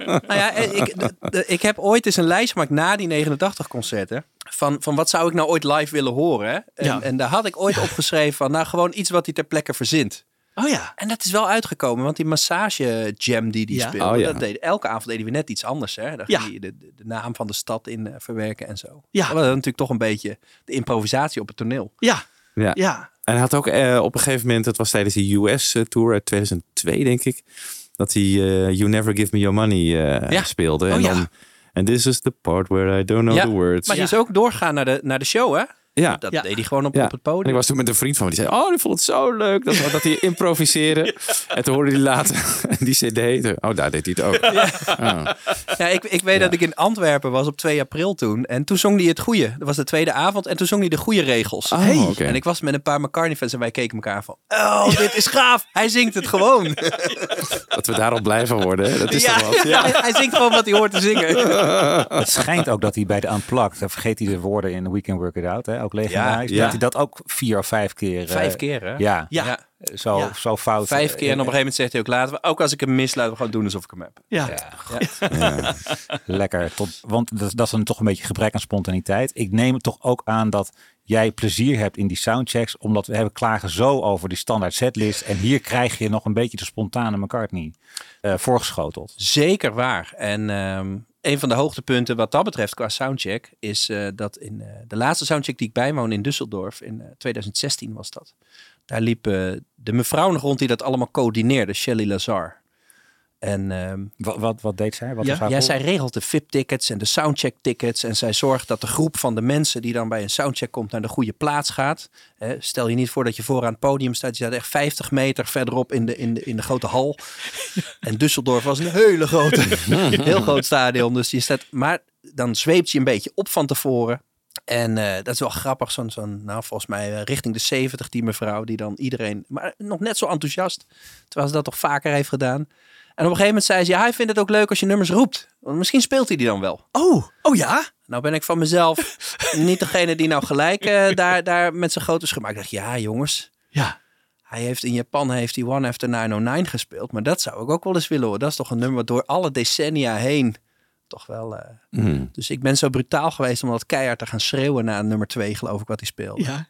Nou ja, ik, heb ooit eens een lijst gemaakt na die 89 concerten. Van, van wat zou ik nou ooit live willen horen? En, Ja. en daar had ik ooit opgeschreven van, nou gewoon iets wat hij ter plekke verzint. Oh ja. En dat is wel uitgekomen, want die massage jam die die Ja. speelde, Oh ja. dat deed, elke avond deden we net iets anders. Hè? Daar Ja. ging hij de, de, de naam van de stad in eh, verwerken en zo. Ja. Dat was natuurlijk toch een beetje de improvisatie op het toneel. Ja. Ja. Ja. En hij had ook eh, op een gegeven moment, het was tijdens de US-tour uit 2002, denk ik, dat hij eh, You Never Give Me Your Money eh, Ja. speelde. Oh, en ja. dan, and this is the part where I don't know Ja, the words. Maar die is ook doorgaan naar de, naar de show, hè? Ja. Dat Ja. deed hij gewoon op, Ja. op het En ik podium. was toen met een vriend van me, die zei, oh, die vond het zo leuk dat, dat hij improviseerde. En toen hoorde hij later die cd, oh, daar deed hij het ook. Oh. Ja, ik, ik weet dat ik in Antwerpen was op 2 april toen. En toen zong hij het goede. Dat was de tweede avond. En toen zong hij de goede regels. Oh, Hey. oké. En ik was met een paar McCartney-fans en wij keken elkaar van... Oh, dit is gaaf. Hij zingt het gewoon. Dat we daarop blijven worden, hè? dat is ja, toch wat? ja, hij zingt gewoon wat hij hoort te zingen. Het schijnt ook dat hij bij de Unplugged, dan vergeet hij de woorden in We Can Work It Out, hè, ook legendarisch, Ja, ja. dat hij dat ook vier of vijf keer... eh, Vijf keer, hè? Ja. Ja. Ja. Zo, Ja. zo fout. Vijf keer en op een gegeven moment zegt hij ook laten we, ook als ik hem mis, laten we gewoon doen alsof ik hem heb. Ja. Ja. Lekker. Tot, want dat, dat is dan toch een beetje gebrek aan spontaniteit. Ik neem het toch ook aan dat jij plezier hebt in die soundchecks. Omdat we hebben klagen zo over die standaard setlist. En hier krijg je nog een beetje de spontane McCartney eh voorgeschoteld. Zeker waar. En ehm, een van de hoogtepunten wat dat betreft qua soundcheck is eh, dat in eh, de laatste soundcheck die ik bijwoon in Düsseldorf in eh, 2016 was dat. Daar liep eh, de mevrouw nog rond die dat allemaal coördineerde, Shelley Lazar. En ehm, Wat, wat, wat deed zij? Wat Ja? ja, zij regelt de VIP-tickets en de soundcheck-tickets. En zij zorgt dat de groep van de mensen die dan bij een soundcheck komt naar de goede plaats gaat. Hè, stel je niet voor dat je vooraan het podium staat. Je staat echt 50 meter verderop in de, in de, in de grote hal. En Düsseldorf was een hele grote, heel groot stadion. Dus je staat, maar dan zweept je een beetje op van tevoren. En eh, dat is wel grappig, zo'n, zo'n nou, volgens mij eh, richting de 70, die mevrouw, die dan iedereen, maar nog net zo enthousiast, terwijl ze dat toch vaker heeft gedaan. En op een gegeven moment zei ze, ja, hij vindt het ook leuk als je nummers roept. Want misschien speelt hij die dan wel. Oh, oh ja? Nou ben ik van mezelf niet degene die nou gelijk eh, daar, daar met zijn grote schema. Ik dacht, ja jongens, Ja. hij heeft in Japan heeft hij One After 909 gespeeld. Maar dat zou ik ook wel eens willen hoor. Dat is toch een nummer door alle decennia heen toch wel... eh, Mm. Dus ik ben zo brutaal geweest om dat keihard te gaan schreeuwen na nummer twee, geloof ik, wat hij speelde. Ja.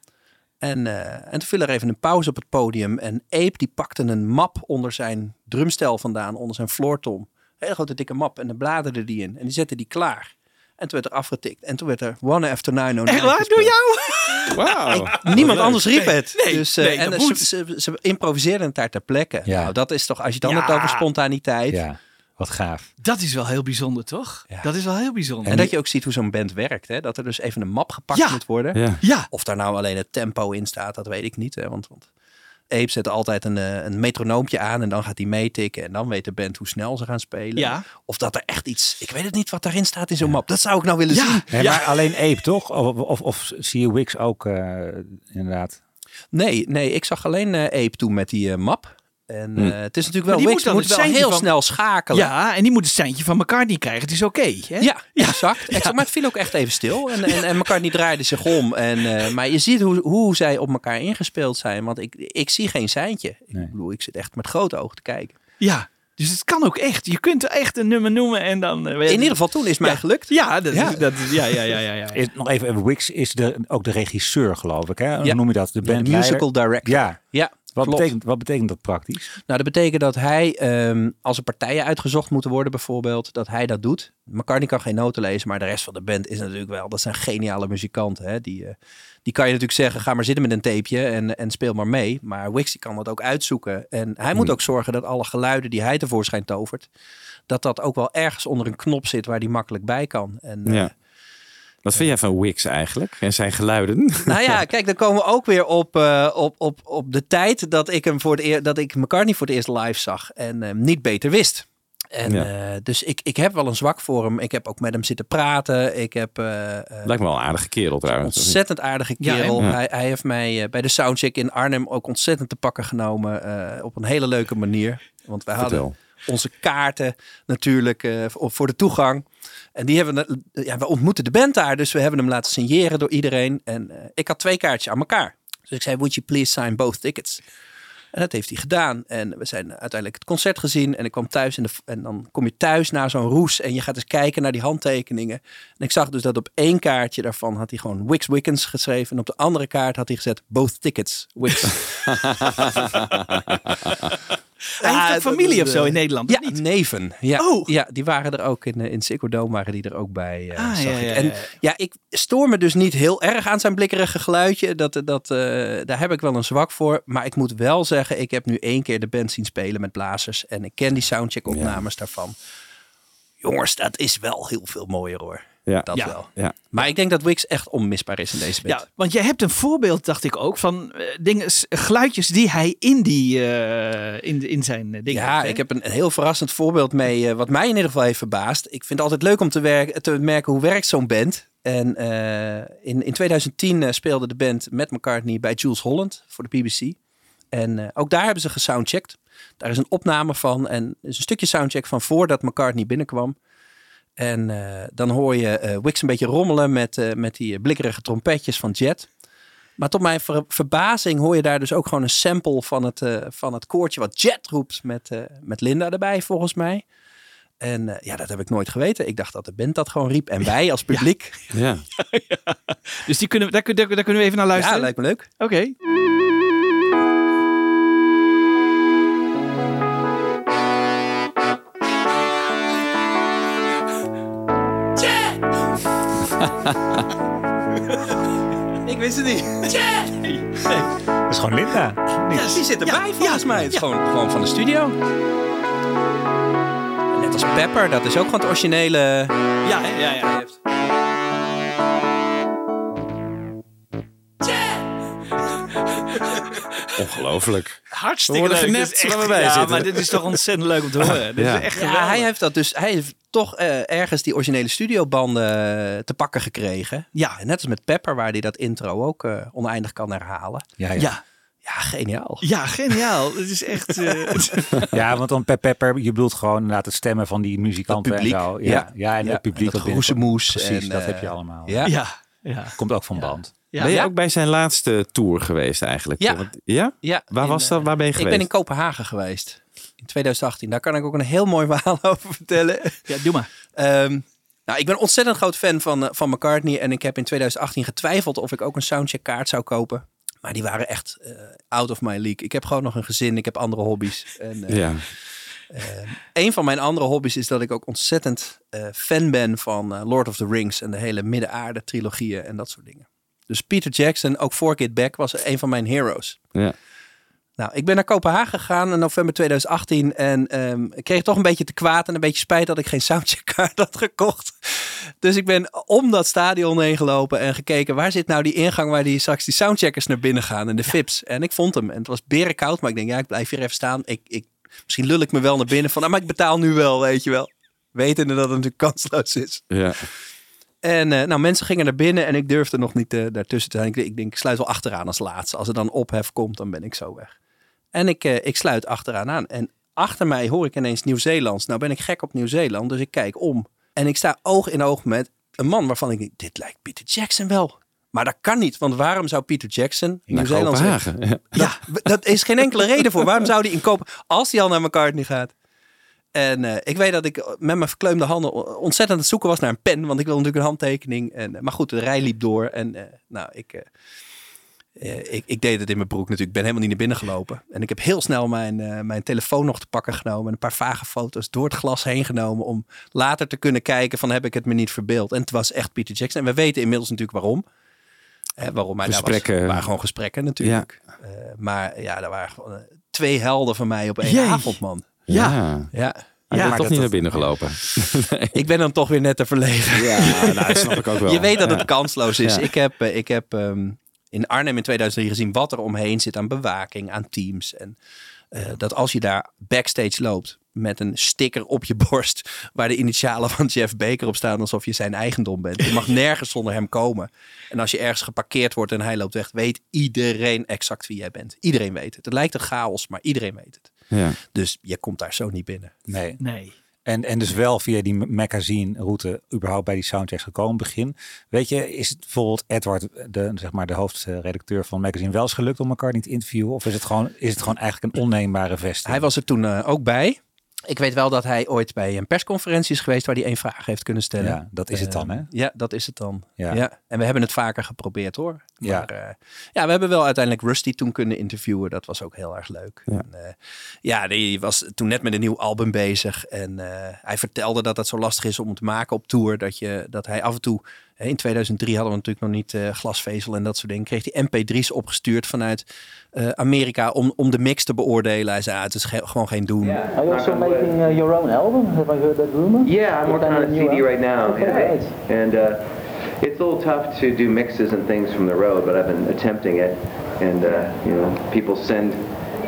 En, eh, en toen viel er even een pauze op het podium. En Ape die pakte een map onder zijn drumstel vandaan, onder zijn floortom. Een hele grote dikke map. En dan bladerde die in. En die zette die klaar. En toen werd er afgetikt. En toen werd er One After 909 Echt waar? Doe jou? Wauw. Niemand Leuk. anders riep het. Nee, dus, eh, nee, en dat ze, ze improviseerden het daar ter plekke. Ja. Nou, dat is toch, als je het dan Ja. hebt over spontaniteit. Ja, wat gaaf. Dat is wel heel bijzonder, toch? Ja. Dat is wel heel bijzonder. En dat je ook ziet hoe zo'n band werkt. Hè? Dat er dus even een map gepakt Ja. moet worden. Ja. Ja. Of daar nou alleen het tempo in staat, dat weet ik niet. Hè? Want, want zet altijd een, eh, een metronoompje aan en dan gaat hij meetikken. En dan weet de band hoe snel ze gaan spelen. Ja. Of dat er echt iets... Ik weet het niet wat daarin staat in zo'n map. Dat zou ik nou willen Ja. zien. Nee, Maar alleen Ape toch? Of, of, of zie je Wix ook eh, inderdaad? Nee, nee, ik zag alleen eh Abe toen met die map. En Hm. eh, het is natuurlijk Maar wel... die Wix moet wel heel van- snel schakelen. Ja, en die moet het seintje van McCartney krijgen. Het is oké. hè? Ja, exact. exact. Maar het viel ook echt even stil. En, en, en McCartney draaide zich om. En, eh, maar je ziet hoe, hoe zij op elkaar ingespeeld zijn. Want ik, ik zie geen seintje. Nee. Ik bedoel, ik zit echt met grote ogen te kijken. Ja. Dus het kan ook echt. Je kunt er echt een nummer noemen en dan... eh, In ieder geval toen is het mij Ja. gelukt. Ja, dat, Ja. Is, dat ja, ja, ja, ja, ja. Is, nog even, Wix is de, ook de regisseur geloof ik hè? Hoe Ja. noem je dat? De De band musical director. Ja. Ja, Wat klopt. betekent, wat betekent dat praktisch? Nou, dat betekent dat hij, ehm, als er partijen uitgezocht moeten worden bijvoorbeeld, dat hij dat doet. McCartney kan geen noten lezen, maar de rest van de band is natuurlijk wel, dat zijn geniale muzikanten. Hè? Die, eh, die kan je natuurlijk zeggen, ga maar zitten met een tapeje en, en speel maar mee. Maar Wix kan dat ook uitzoeken. En hij moet ook zorgen dat alle geluiden die hij tevoorschijn tovert, dat dat ook wel ergens onder een knop zit waar die makkelijk bij kan. En, eh, Ja. Wat vind jij van Wix eigenlijk en zijn geluiden? Nou ja, kijk, dan komen we ook weer op, eh, op, op, op de tijd dat ik hem voor het eer, dat ik McCartney voor het eerst live zag en hem niet beter wist. En Ja. eh, dus ik, ik heb wel een zwak voor hem. Ik heb ook met hem zitten praten. Ik heb eh, eh, Lijkt me wel een aardige kerel trouwens. ontzettend aardige kerel. ja. Hij, hij heeft mij eh, bij de soundcheck in Arnhem ook ontzettend te pakken genomen eh, op een hele leuke manier. Want wij hadden onze kaarten natuurlijk eh, voor, voor de toegang. En die hebben we, ja, we ontmoeten de band daar, dus we hebben hem laten signeren door iedereen. En eh, ik had twee kaartjes aan elkaar. Dus ik zei, would you please sign both tickets? En dat heeft hij gedaan. En we zijn uiteindelijk het concert gezien. En ik kwam thuis in de, en dan kom je thuis naar zo'n roes. En je gaat eens kijken naar die handtekeningen. En ik zag dus dat op één kaartje daarvan had hij gewoon Wix Wickens geschreven. En op de andere kaart had hij gezet both tickets. Wix. Hij heeft ook familie dat- of zo in Nederland, Ja, niet? neven. Ja, Oh. ja, die waren er ook in, eh, in Ziggo Dome waren die er ook bij. eh, Ah, zag ja, ik. ja, En ja. ja, ik stoor me dus niet heel erg aan zijn blikkerige geluidje. Dat, dat, eh, daar heb ik wel een zwak voor. Maar ik moet wel zeggen, ik heb nu één keer de band zien spelen met blazers. En ik ken die soundcheck opnames daarvan. Jongens, dat is wel heel veel mooier hoor. Ja. Dat Ja. wel. Ja. Maar ik denk dat Wix echt onmisbaar is in deze band. Ja, want jij hebt een voorbeeld, dacht ik ook, van eh, dingen, geluidjes die hij in, die, eh, in, in zijn eh, dingen Ja, heeft, ik heb een, heel verrassend voorbeeld mee, wat mij in ieder geval heeft verbaasd. Ik vind het altijd leuk om te, werken, te merken hoe werkt zo'n band. En eh, in, in 2010 eh, speelde de band met McCartney bij Jules Holland voor de BBC. En eh, ook daar hebben ze gesoundcheckt. Daar is een opname van en er is een stukje soundcheck van voordat McCartney binnenkwam. En eh, dan hoor je eh, Wix een beetje rommelen met, eh, met die blikkerige trompetjes van Jet. Maar tot mijn ver- verbazing hoor je daar dus ook gewoon een sample van het, van het koortje wat Jet roept met, met Linda erbij, volgens mij. En ja, dat heb ik nooit geweten. Ik dacht dat de band dat gewoon riep. En wij als publiek. Ja. Dus die kunnen, daar, daar, daar kunnen we even naar Ja, luisteren. lijkt me leuk. Oké. Wist het niet. Dat is gewoon Linda. Ja, die zit erbij volgens mij. Het is gewoon, gewoon van de studio. Net als Pepper, dat is ook gewoon het originele. Ja, hè? ja, ja. Ongelooflijk. Hartstikke leuk. genept Dit is echt- waar we bij ja, zitten. maar dit is toch ontzettend leuk om te horen. Dit Ja. is echt Ja, geweldig. hij heeft dat dus. Hij heeft toch eh, ergens die originele studiobanden eh, te pakken gekregen. Ja. En net als met Pepper, waar hij dat intro ook eh, oneindig kan herhalen. Ja, ja. Ja. Ja, geniaal. Ja, geniaal. Het is echt... eh, Ja, want dan Pep Pepper, je bedoelt gewoon inderdaad het stemmen van die muzikanten en zo. Ja, Ja. ja. en Ja, het publiek. en dat Precies, en, dat heb je allemaal. Ja. ja. Ja. Komt ook van band. Ja. ben je Ja. ook bij zijn laatste tour geweest eigenlijk? Ja. Want- ja? ja Waar in, was dat? eh, Waar ben je Ik geweest? ben in Kopenhagen geweest. In 2018. Daar kan ik ook een heel mooi verhaal over vertellen. ja, doe maar. Ehm, nou, ik ben een ontzettend groot fan van, eh, van McCartney. En ik heb in 2018 getwijfeld of ik ook een soundcheck kaart zou kopen. Maar die waren echt eh, out of my league. Ik heb gewoon nog een gezin. Ik heb andere hobby's. En, eh, Ja. Een van mijn andere hobby's is dat ik ook ontzettend eh, fan ben van eh, Lord of the Rings. En de hele Midden-aarde trilogieën en dat soort dingen. Dus Peter Jackson, ook voor Get Back, was een van mijn heroes. Ja. Nou, ik ben naar Kopenhagen gegaan in november 2018 en ehm, ik kreeg toch een beetje te kwaad en een beetje spijt dat ik geen soundcheckkaart had gekocht. Dus ik ben om dat stadion heen gelopen en gekeken waar zit nou die ingang waar die straks die soundcheckers naar binnen gaan en de VIP's. En ik vond hem en het was berenkoud, maar ik denk ja, ik blijf hier even staan. Ik, ik, misschien lul ik me wel naar binnen van, nou, maar ik betaal nu wel, weet je wel. Wetende dat het natuurlijk kansloos is. Ja. En eh, nou, mensen gingen naar binnen en ik durfde nog niet eh, daartussen te zijn. Ik, ik denk, ik sluit wel achteraan als laatste. Als er dan ophef komt, dan ben ik zo weg. En ik, eh, ik sluit achteraan aan. En achter mij hoor ik ineens Nieuw-Zeelands. Nou ben ik gek op Nieuw-Zeeland, dus ik kijk om. En ik sta oog in oog met een man waarvan ik denk, dit lijkt Peter Jackson wel. Maar dat kan niet, want waarom zou Peter Jackson Naar Nieuw-Zeeland zijn? Ja, dat is geen enkele reden voor. Waarom zou die in Kopen als hij al naar McCartney gaat? En eh, ik weet dat ik met mijn verkleumde handen ontzettend aan het zoeken was naar een pen. Want ik wil natuurlijk een handtekening. En, eh, maar goed, de rij liep door. En eh, nou, ik, ik, ik deed het in mijn broek natuurlijk. Ik ben helemaal niet naar binnen gelopen. En ik heb heel snel mijn, mijn telefoon nog te pakken genomen. En een paar vage foto's door het glas heen genomen. Om later te kunnen kijken van heb ik het me niet verbeeld. En het was echt Peter Jackson. En we weten inmiddels natuurlijk waarom. Eh, waarom hij daar was. Gesprekken. Het waren gewoon gesprekken natuurlijk. Eh, maar ja, daar waren gewoon eh, twee helden van mij op één Jee. avond, man. Ja. Ja, Hij is maar toch dat- niet naar binnen gelopen. ik ben dan toch weer net te verlegen. Ja, nou, dat snap ik ook wel. Je weet dat Ja. het kansloos is. Ja. Ik heb, eh, ik heb ehm, in Arnhem in 2003 gezien wat er omheen zit aan bewaking, aan teams. En eh, dat als je daar backstage loopt met een sticker op je borst waar de initialen van Jeff Baker op staan alsof je zijn eigendom bent. Je mag nergens zonder hem komen. En als je ergens geparkeerd wordt en hij loopt weg, weet iedereen exact wie jij bent. Iedereen weet het. Het lijkt een chaos, maar iedereen weet het. Ja. Dus je komt daar zo niet binnen. Nee. Nee. En, en dus wel via die magazine route überhaupt bij die soundchecks gekomen begin. Weet je, is het bijvoorbeeld Edward, de, zeg maar de hoofdredacteur van magazine, wel eens gelukt om elkaar niet te interviewen? Of is het gewoon, is het gewoon eigenlijk een onneembare vesting? Hij was er toen eh, ook bij. Ik weet wel dat hij ooit bij een persconferentie is geweest waar hij één vraag heeft kunnen stellen. Ja, dat is het dan, Eh, hè? Ja, dat is het dan. Ja. Ja. En we hebben het vaker geprobeerd hoor. Ja. Maar eh, ja, we hebben wel uiteindelijk Rusty toen kunnen interviewen. Dat was ook heel erg leuk. Ja. En, eh, ja, die was toen net met een nieuw album bezig. En eh, hij vertelde dat het zo lastig is om te maken op tour. Dat, je, dat hij af en toe... In 2003 hadden we natuurlijk nog niet eh, glasvezel en dat soort dingen. Kreeg hij mp3's opgestuurd vanuit eh, Amerika om, om de mix te beoordelen. Hij zei, ah, het is ge- gewoon geen doen. Are you also making uh, your own album? Have I heard that rumor? Yeah, I'm working on a CD right now. album? yeah. Right. And uh, it's a little tough to do mixes and things from the road, but I've been attempting it. And, uh, you know, people send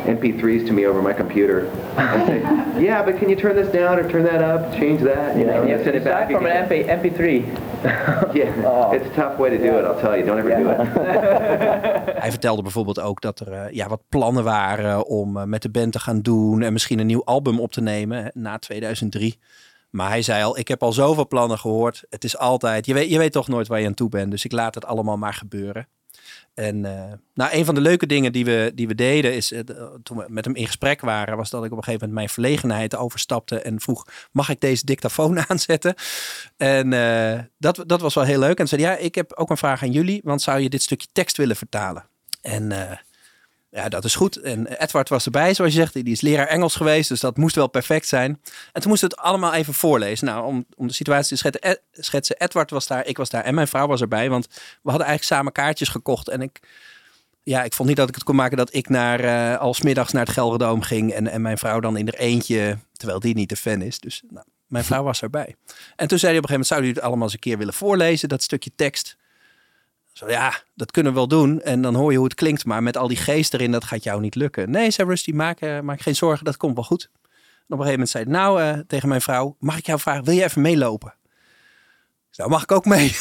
MP3s to me over my computer. and say, yeah, but can you turn this down or turn that up, change that? You know, and I send it back. from an again. MP, MP3. Yeah, Oh. it's a tough way to do it, I'll tell you. Don't ever do it. Hij vertelde bijvoorbeeld ook dat er eh, ja, wat plannen waren om eh, met de band te gaan doen en misschien een nieuw album op te nemen na 2003. Maar hij zei al, ik heb al zoveel plannen gehoord. Het is altijd, je weet, je weet toch nooit waar je aan toe bent. Dus ik laat het allemaal maar gebeuren. En eh, nou, een van de leuke dingen die we, die we deden is, eh, toen we met hem in gesprek waren, was dat ik op een gegeven moment mijn verlegenheid overstapte en vroeg, mag ik deze dictafoon aanzetten? En eh, dat, dat was wel heel leuk. En zei, ja, ik heb ook een vraag aan jullie, want zou je dit stukje tekst willen vertalen? En ja, dat is goed. En Edward was erbij, zoals je zegt. Die is leraar Engels geweest, dus dat moest wel perfect zijn. En toen moesten we het allemaal even voorlezen. Nou, om, om de situatie te schetsen, Ed- schetsen. Edward was daar, ik was daar en mijn vrouw was erbij. Want we hadden eigenlijk samen kaartjes gekocht. En ik, ja, ik vond niet dat ik het kon maken dat ik naar, eh als middags naar het Gelderdoom ging. En, en mijn vrouw dan in er eentje, terwijl die niet de fan is. Dus nou, mijn vrouw was erbij. En toen zei hij op een gegeven moment, zouden jullie het allemaal eens een keer willen voorlezen, dat stukje tekst? Zo, ja, dat kunnen we wel doen. En dan hoor je hoe het klinkt. Maar met al die geest erin, dat gaat jou niet lukken. Nee, zei Rusty, maak, eh, maak geen zorgen, dat komt wel goed. En op een gegeven moment zei hij, nou, eh, tegen mijn vrouw, mag ik jou vragen, wil je even meelopen? Ik nou, mag ik ook mee?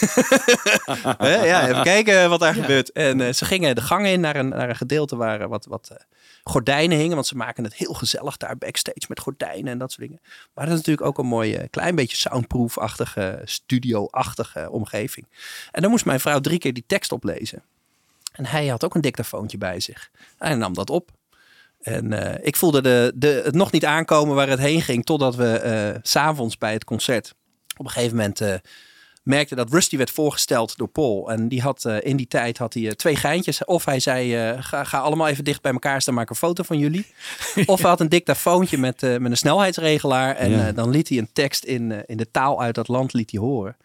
Hè, ja, even kijken wat daar gebeurt. En eh, ze gingen de gang in naar een, naar een gedeelte waar eh, wat, wat eh, gordijnen hingen. Want ze maken het heel gezellig daar backstage met gordijnen en dat soort dingen. Maar dat is natuurlijk ook een mooie, eh, klein beetje soundproof-achtige, studio-achtige omgeving. En dan moest mijn vrouw drie keer die tekst oplezen. En hij had ook een dictafoontje bij zich. Hij nam dat op. En eh, ik voelde de, de, het nog niet aankomen waar het heen ging. Totdat we eh, s s'avonds bij het concert op een gegeven moment eh, merkten dat Rusty werd voorgesteld door Paul. En die had eh, in die tijd had hij eh, twee geintjes. Of hij zei, eh, ga, ga allemaal even dicht bij elkaar staan, maak een foto van jullie. of hij had een dictafoontje met, met een snelheidsregelaar. En Ja. dan liet hij een tekst in, in de taal uit dat land liet hij horen.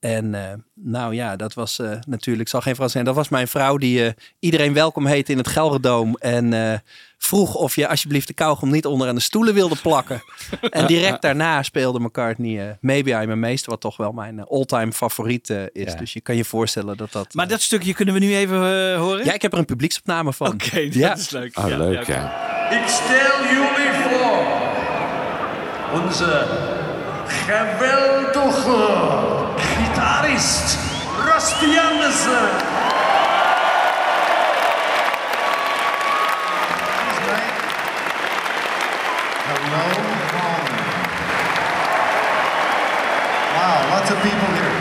En eh, nou ja, dat was eh, natuurlijk, zal geen verrassing zijn. Dat was mijn vrouw die eh, iedereen welkom heette in het Gelderdoom. En eh, vroeg of je alsjeblieft de kauwgom niet onder aan de stoelen wilde plakken. en direct daarna speelde McCartney eh, Maybe I'm a Meester. Wat toch wel mijn all-time favoriet is. Dus je kan je voorstellen dat dat... Maar dat stukje kunnen we nu even horen? Ja, ik heb er een publieksopname van. Oké, dat Ja. is leuk. Oh, Ja, leuk, ja, ja. Ik stel jullie voor onze geweldige gitarist Rusty Anderson. Hello, Holland. Wow, lots of people here.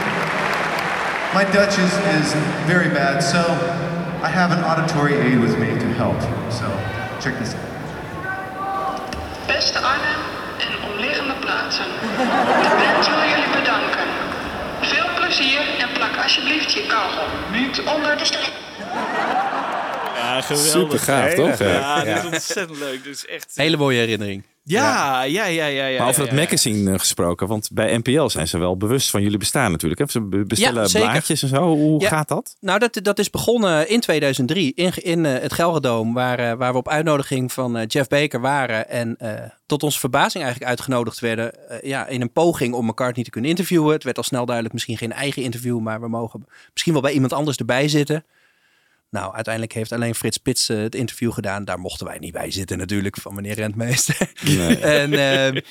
My Dutch is, is very bad, so I have an auditory aid with me to help. So check this out. Beste Arnhem en omliggende plaatsen. De band wil jullie bedanken. Plezier en plak alsjeblieft je kauwgom niet onder de stoel. Ja, geweldig. Super gaaf, toch? Ja, dat is ontzettend leuk. Dat is echt... Hele mooie herinnering. Ja, ja, ja, ja. ja Maar over dat ja. magazine eh, gesproken, want bij NPL zijn ze wel bewust van jullie bestaan natuurlijk. Hè? Ze be- bestellen blaadjes en zo. Hoe gaat dat? Nou, dat, dat is begonnen in 2003 in, in eh, het Gelderdoom, waar, eh, waar we op uitnodiging van Jeff Baker waren. En tot onze verbazing eigenlijk uitgenodigd werden ja, in een poging om McCartney te kunnen interviewen. Het werd al snel duidelijk, misschien geen eigen interview, maar we mogen misschien wel bij iemand anders erbij zitten. Nou, uiteindelijk heeft alleen Frits Spits eh, het interview gedaan. Daar mochten wij niet bij zitten natuurlijk, van meneer Rentmeester. Nee. en, eh,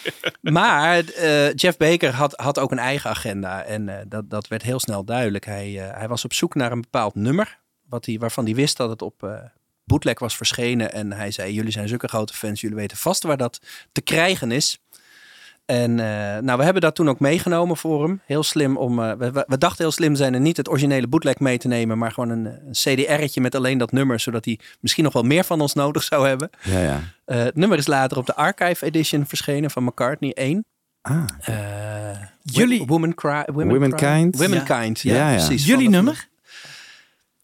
maar eh, Jeff Baker had, had ook een eigen agenda. En eh, dat, dat werd heel snel duidelijk. Hij, hij was op zoek naar een bepaald nummer. Wat hij, waarvan hij wist dat het op bootleg was verschenen. En hij zei, jullie zijn zulke grote fans. Jullie weten vast waar dat te krijgen is. En eh, nou, we hebben dat toen ook meegenomen voor hem. Heel slim om. eh, we, we- dachten heel slim zijn en niet het originele bootleg mee te nemen, maar gewoon een, een CDR'tje met alleen dat nummer, zodat hij misschien nog wel meer van ons nodig zou hebben. Ja, ja. Eh, het nummer is later op de Archive Edition verschenen van McCartney 1. Ah. Jullie. Woman Cry. Women Womankind? Cry. Womankind, ja, Ja, ja. precies. Jullie nummer?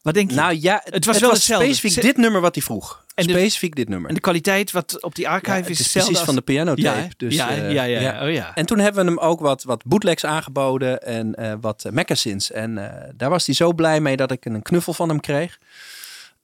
Wat denk je? Nou ja, het was wel hetzelfde. specifiek dit nummer wat hij vroeg. En de- specifiek dit nummer. En de kwaliteit wat op die archive Ja, is is hetzelfde precies van de pianotape. Ja, dus, ja, eh, ja, ja, ja. Oh, ja. En toen hebben we hem ook wat, wat bootlegs aangeboden en eh, wat magazines. En eh, daar was hij zo blij mee dat ik een knuffel van hem kreeg.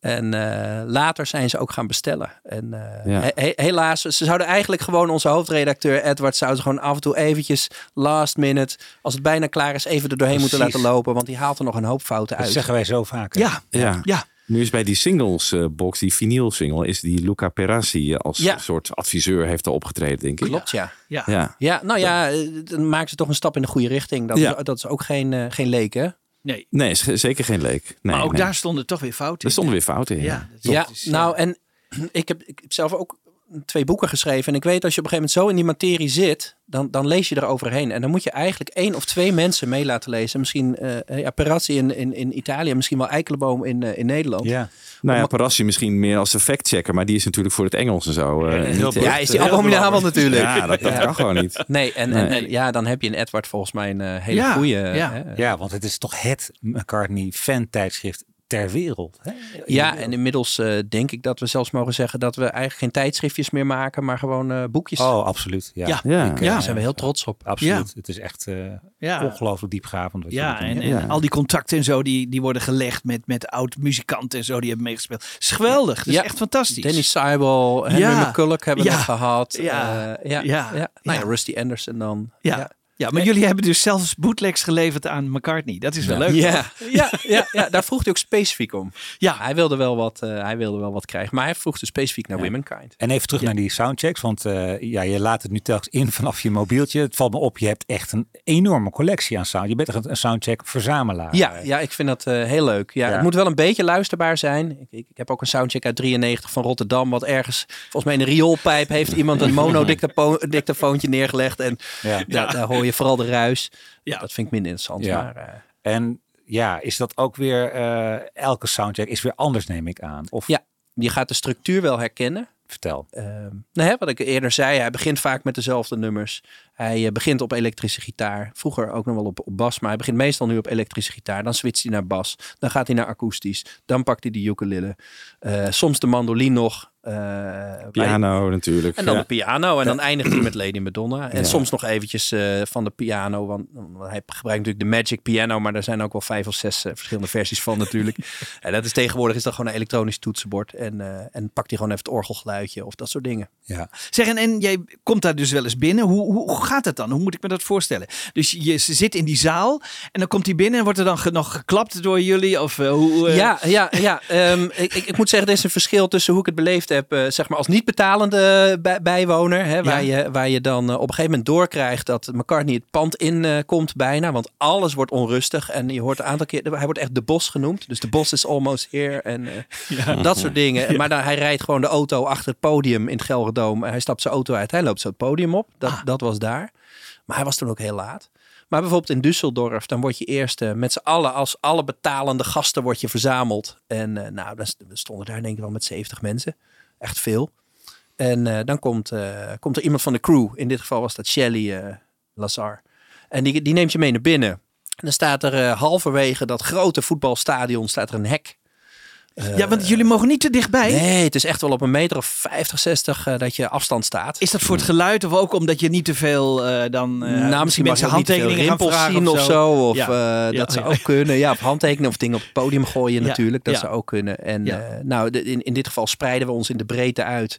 En eh, later zijn ze ook gaan bestellen. En eh, Ja. he- he- helaas, ze zouden eigenlijk gewoon onze hoofdredacteur Edward zouden ze gewoon af en toe eventjes last minute, als het bijna klaar is, even er doorheen moeten laten lopen. Want die haalt er nog een hoop fouten Dat uit. zeggen wij zo vaak. hè? Ja, Ja. ja. Nu is bij die singles eh, box, die vinyl single, is die Luca Perassi als Ja. soort adviseur heeft er opgetreden, denk ik. Klopt, ja. Ja. Ja. Ja, nou ja, dan maken ze toch een stap in de goede richting. Dat, Ja. is, dat is ook geen, geen leek, hè? Nee. Nee, zeker geen leek. Nee, maar ook nee. daar stonden toch weer fouten Er in. stonden weer fouten in. Ja, Ja. Ja, Dat is, nou en ik heb, ik heb zelf ook twee boeken geschreven. En ik weet als je op een gegeven moment zo in die materie zit, dan, dan lees je er overheen. En dan moet je eigenlijk één of twee mensen mee laten lezen. Misschien eh ja, Perazzi in, in, in Italië, misschien wel Eikelenboom in, eh, in Nederland. Ja. Nou ja, Parassi misschien meer als de fact-checker, maar die is natuurlijk voor het Engels en zo. eh, ja, is die abominabel natuurlijk. Ja, dat, dat kan gewoon niet. Nee, en, Nee. En, en ja, dan heb je in Edward volgens mij een hele Ja, goede. ja. ja, want het is toch het McCartney fan-tijdschrift ter wereld. Hè? Ja, en inmiddels eh, denk ik dat we zelfs mogen zeggen dat we eigenlijk geen tijdschriftjes meer maken, maar gewoon eh, boekjes. Oh, absoluut. Ja, Ja, Ja. Ik, eh, ja. daar zijn we heel trots op. Absoluut. Ja. Het is echt eh, Ja. ongelooflijk diepgravend. Wat Ja, en, en al die contacten en zo, die, die worden gelegd met, met oud-muzikanten en zo, die hebben meegespeeld. Het is geweldig, het is Ja. echt fantastisch. Danny Seibel, Henry Ja. McCulloch hebben we gehad. Ja. Eh, ja. Ja. ja. Nou ja, Ja. Rusty Anderson dan. Ja. Ja, maar jullie hebben dus zelfs bootlegs geleverd aan McCartney. Dat is wel leuk. Ja, ja, ja, ja, daar vroeg hij ook specifiek om. Ja. Hij wilde wel wat, eh, hij wilde wel wat krijgen, maar hij vroeg dus specifiek naar Womenkind. En even terug naar die soundchecks, want eh, ja, je laat het nu telkens in vanaf je mobieltje. Het valt me op, je hebt echt een enorme collectie aan sound. Je bent echt een soundcheck verzamelaar. Ja, ja, ik vind dat eh, heel leuk. Ja, Ja. Het moet wel een beetje luisterbaar zijn. Ik, ik, ik heb ook een soundcheck uit 93 van Rotterdam, wat ergens, volgens mij in een rioolpijp, heeft iemand een monodictafoontje neergelegd. En Ja. ja. daar hoor je vooral de ruis. Ja. Dat vind ik minder interessant. Ja. Maar, eh, En ja, is dat ook weer, eh, elke soundcheck is weer anders neem ik aan. Of ja, je gaat de structuur wel herkennen. vertel. Ehm, nou, hè, wat ik eerder zei, hij begint vaak met dezelfde nummers. Hij eh, begint op elektrische gitaar. Vroeger ook nog wel op, op bas, maar hij begint meestal nu op elektrische gitaar. Dan switcht hij naar bas. Dan gaat hij naar akoestisch. Dan pakt hij de ukulele. Eh, soms de mandoline nog. Eh, bij- Piano natuurlijk. En dan Ja. de piano. En dan eindigt hij met Lady Madonna. En Ja. soms nog eventjes eh, van de piano. Want want hij gebruikt natuurlijk de Magic Piano. Maar er zijn ook wel vijf of zes eh, verschillende versies van natuurlijk. en dat is tegenwoordig is dat gewoon een elektronisch toetsenbord. En, eh, en pakt hij gewoon even het orgelgeluidje of dat soort dingen. Ja. Zeg, en, en jij komt daar dus wel eens binnen. Hoe, hoe, gaat het dan? Hoe moet ik me dat voorstellen? Dus je zit in die zaal en dan komt hij binnen en wordt er dan ge- nog geklapt door jullie? Of hoe? Ja, ja, ja. Ehm, ik, ik, ik moet zeggen, er is een verschil tussen hoe ik het beleefd heb, eh, zeg maar als niet betalende bij- bijwoner, hè, waar, je, waar je dan eh, op een gegeven moment doorkrijgt dat McCartney het pand in eh, komt bijna, want alles wordt onrustig en je hoort een aantal keer, hij wordt echt de bos genoemd, dus de bos is almost here en eh, dat soort dingen. Maar dan, hij rijdt gewoon de auto achter het podium in het Gelredome, hij stapt zijn auto uit, hij loopt zo het podium op, dat, dat was daar. Maar hij was toen ook heel laat. Maar bijvoorbeeld in Düsseldorf, dan word je eerst eh, met z'n allen, als alle betalende gasten, word je verzameld. En eh, nou, dan stonden daar denk ik wel met 70 mensen. Echt veel. En eh, dan komt, eh, komt er iemand van de crew. In dit geval was dat Shelly eh, Lazar. En die, die neemt je mee naar binnen. En dan staat er halverwege dat grote voetbalstadion staat er een hek. Ja, want jullie mogen niet te dichtbij. Nee, het is echt wel op een meter of 50, 60 eh, dat je afstand staat. Is dat voor het geluid of ook omdat je niet te veel eh, dan eh, nou, misschien veel handtekeningen rimpels zien of zo. Of Ja. dat zou ook kunnen. Ja, of handtekenen of dingen op het podium gooien natuurlijk. Dat zou ook kunnen. En nou, in, in dit geval spreiden we ons in de breedte uit.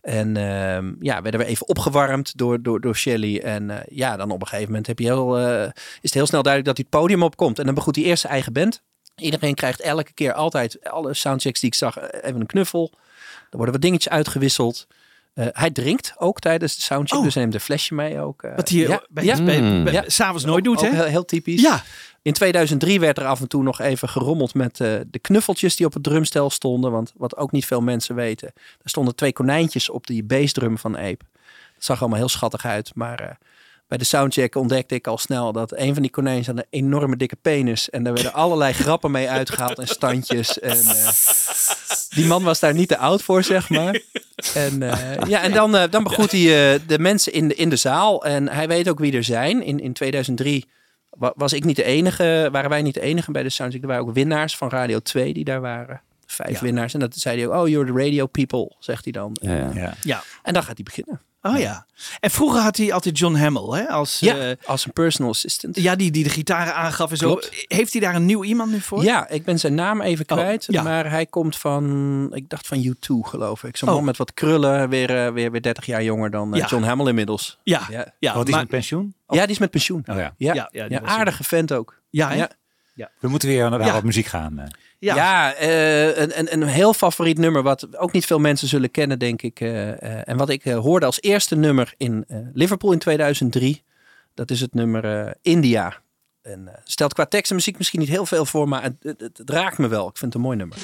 En ehm, ja, werden we even opgewarmd door, door, door Shelly. En ja, dan op een gegeven moment heb je heel, is het heel snel duidelijk dat hij het podium opkomt. En dan begroet hij eerst zijn eigen band. Iedereen krijgt elke keer altijd, alle soundchecks die ik zag, eh, even een knuffel. Er worden wat dingetjes uitgewisseld. Eh, hij drinkt ook tijdens de soundcheck, dus hij neemt een flesje mee ook. eh. Wat hij ja, bij, ja. bij, bij- Ja. s'avonds nooit doet, Ook hè? Heel, heel typisch. Ja. In 2003 werd er af en toe nog even gerommeld met eh, de knuffeltjes die op het drumstel stonden. Want wat ook niet veel mensen weten. Er stonden twee konijntjes op die bassdrum van Ape. Dat zag allemaal heel schattig uit. Maar eh, bij de soundcheck ontdekte ik al snel dat een van die konijntjes had een enorme dikke penis. En daar werden allerlei grappen mee uitgehaald en standjes. En, eh, die man was daar niet te oud voor, zeg maar. En, eh, ja, en dan, eh, dan begroet hij eh, de mensen in de, in de zaal. En hij weet ook wie er zijn. In, in 2003 wa- was ik niet de enige, waren wij niet de enige bij de soundcheck. Er waren ook winnaars van Radio 2 die daar waren. Vijf Ja. winnaars. En dat zei hij ook, oh, you're the radio people, zegt hij dan. Ja. Ja. En dan gaat hij beginnen. Oh ja. En vroeger had hij altijd John Hamill, hè? Als, Ja, eh, als een personal assistant. ja die, die de gitaren aangaf en zo. Klopt. Heeft hij daar een nieuw iemand nu voor? Ja, ik ben zijn naam even Oh, kwijt. ja. Maar hij komt van, ik dacht van U2 geloof ik. Zo'n Oh. man met wat krullen, weer, eh, weer, weer 30 jaar jonger dan eh, Ja. John Hamill inmiddels. Ja. Ja, ja. Wat is maar- met pensioen? ja die is met pensioen. Oh ja. Ja, Ja, ja, ja, aardige vent ook. Ja, hè? Ja. We moeten weer naar Ja. wat muziek gaan. eh. Ja. Ja, eh, een, een, een heel favoriet nummer wat ook niet veel mensen zullen kennen, denk ik. eh, eh, en wat ik hoorde als eerste nummer in eh, Liverpool in 2003. Dat is het nummer India. En eh, stelt qua tekst en muziek misschien niet heel veel voor, maar het, het, het- het raakt me wel. Ik vind het een mooi nummer.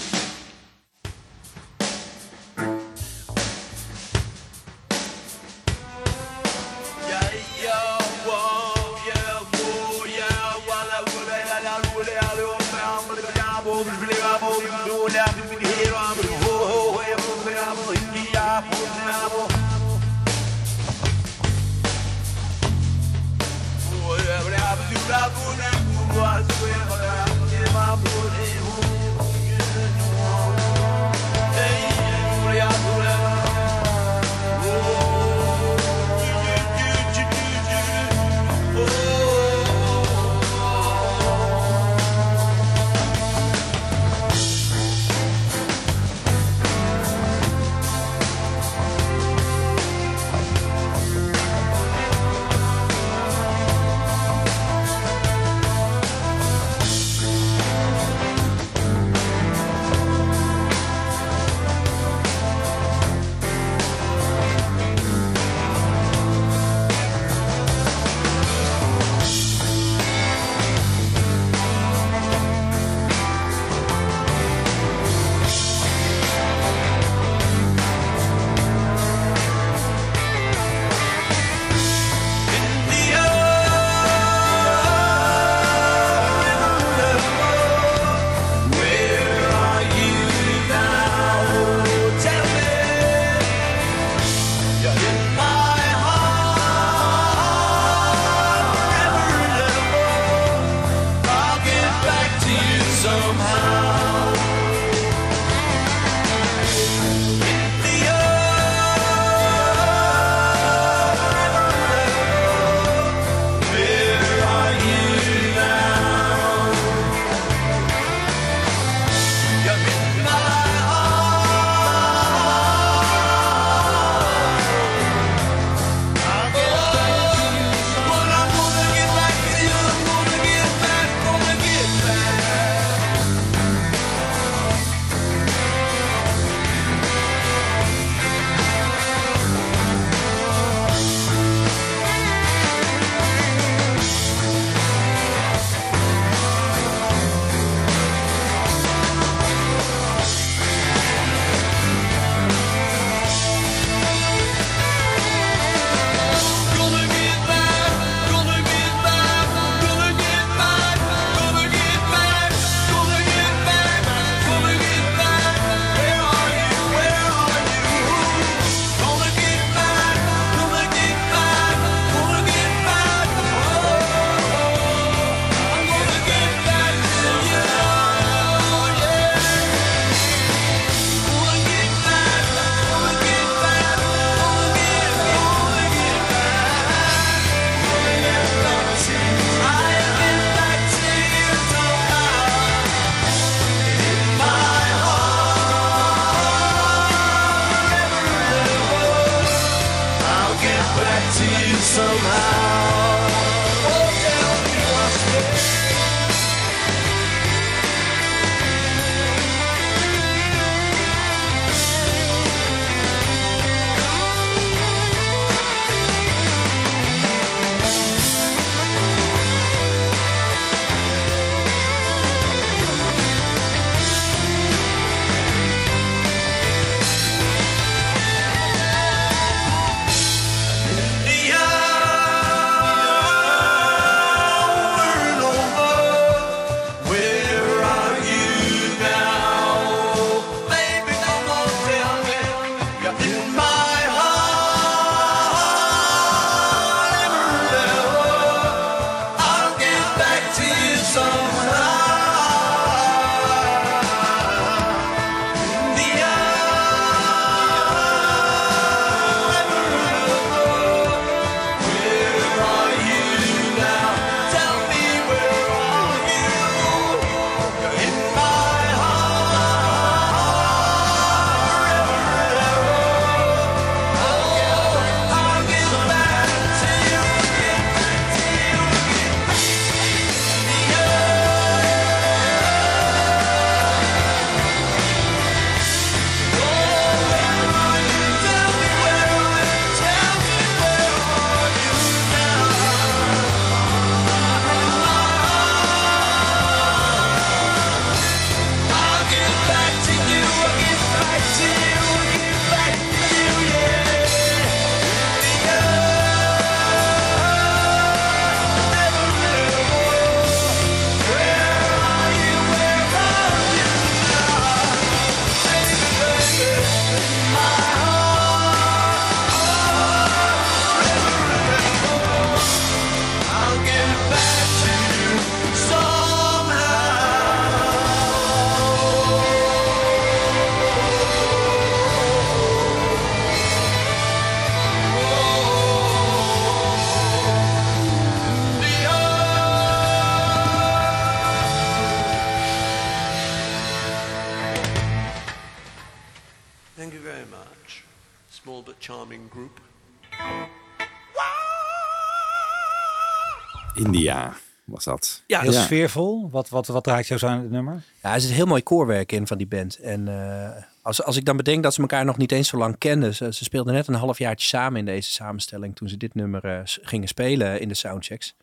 Was dat. Heel sfeervol. Wat, wat, wat draait jou zo aan het nummer? Ja, er zit heel mooi koorwerk in van die band. En eh, als, als ik dan bedenk dat ze elkaar nog niet eens zo lang kenden. Ze, ze speelden net een halfjaartje samen in deze samenstelling. Toen ze dit nummer eh, gingen spelen in de soundchecks.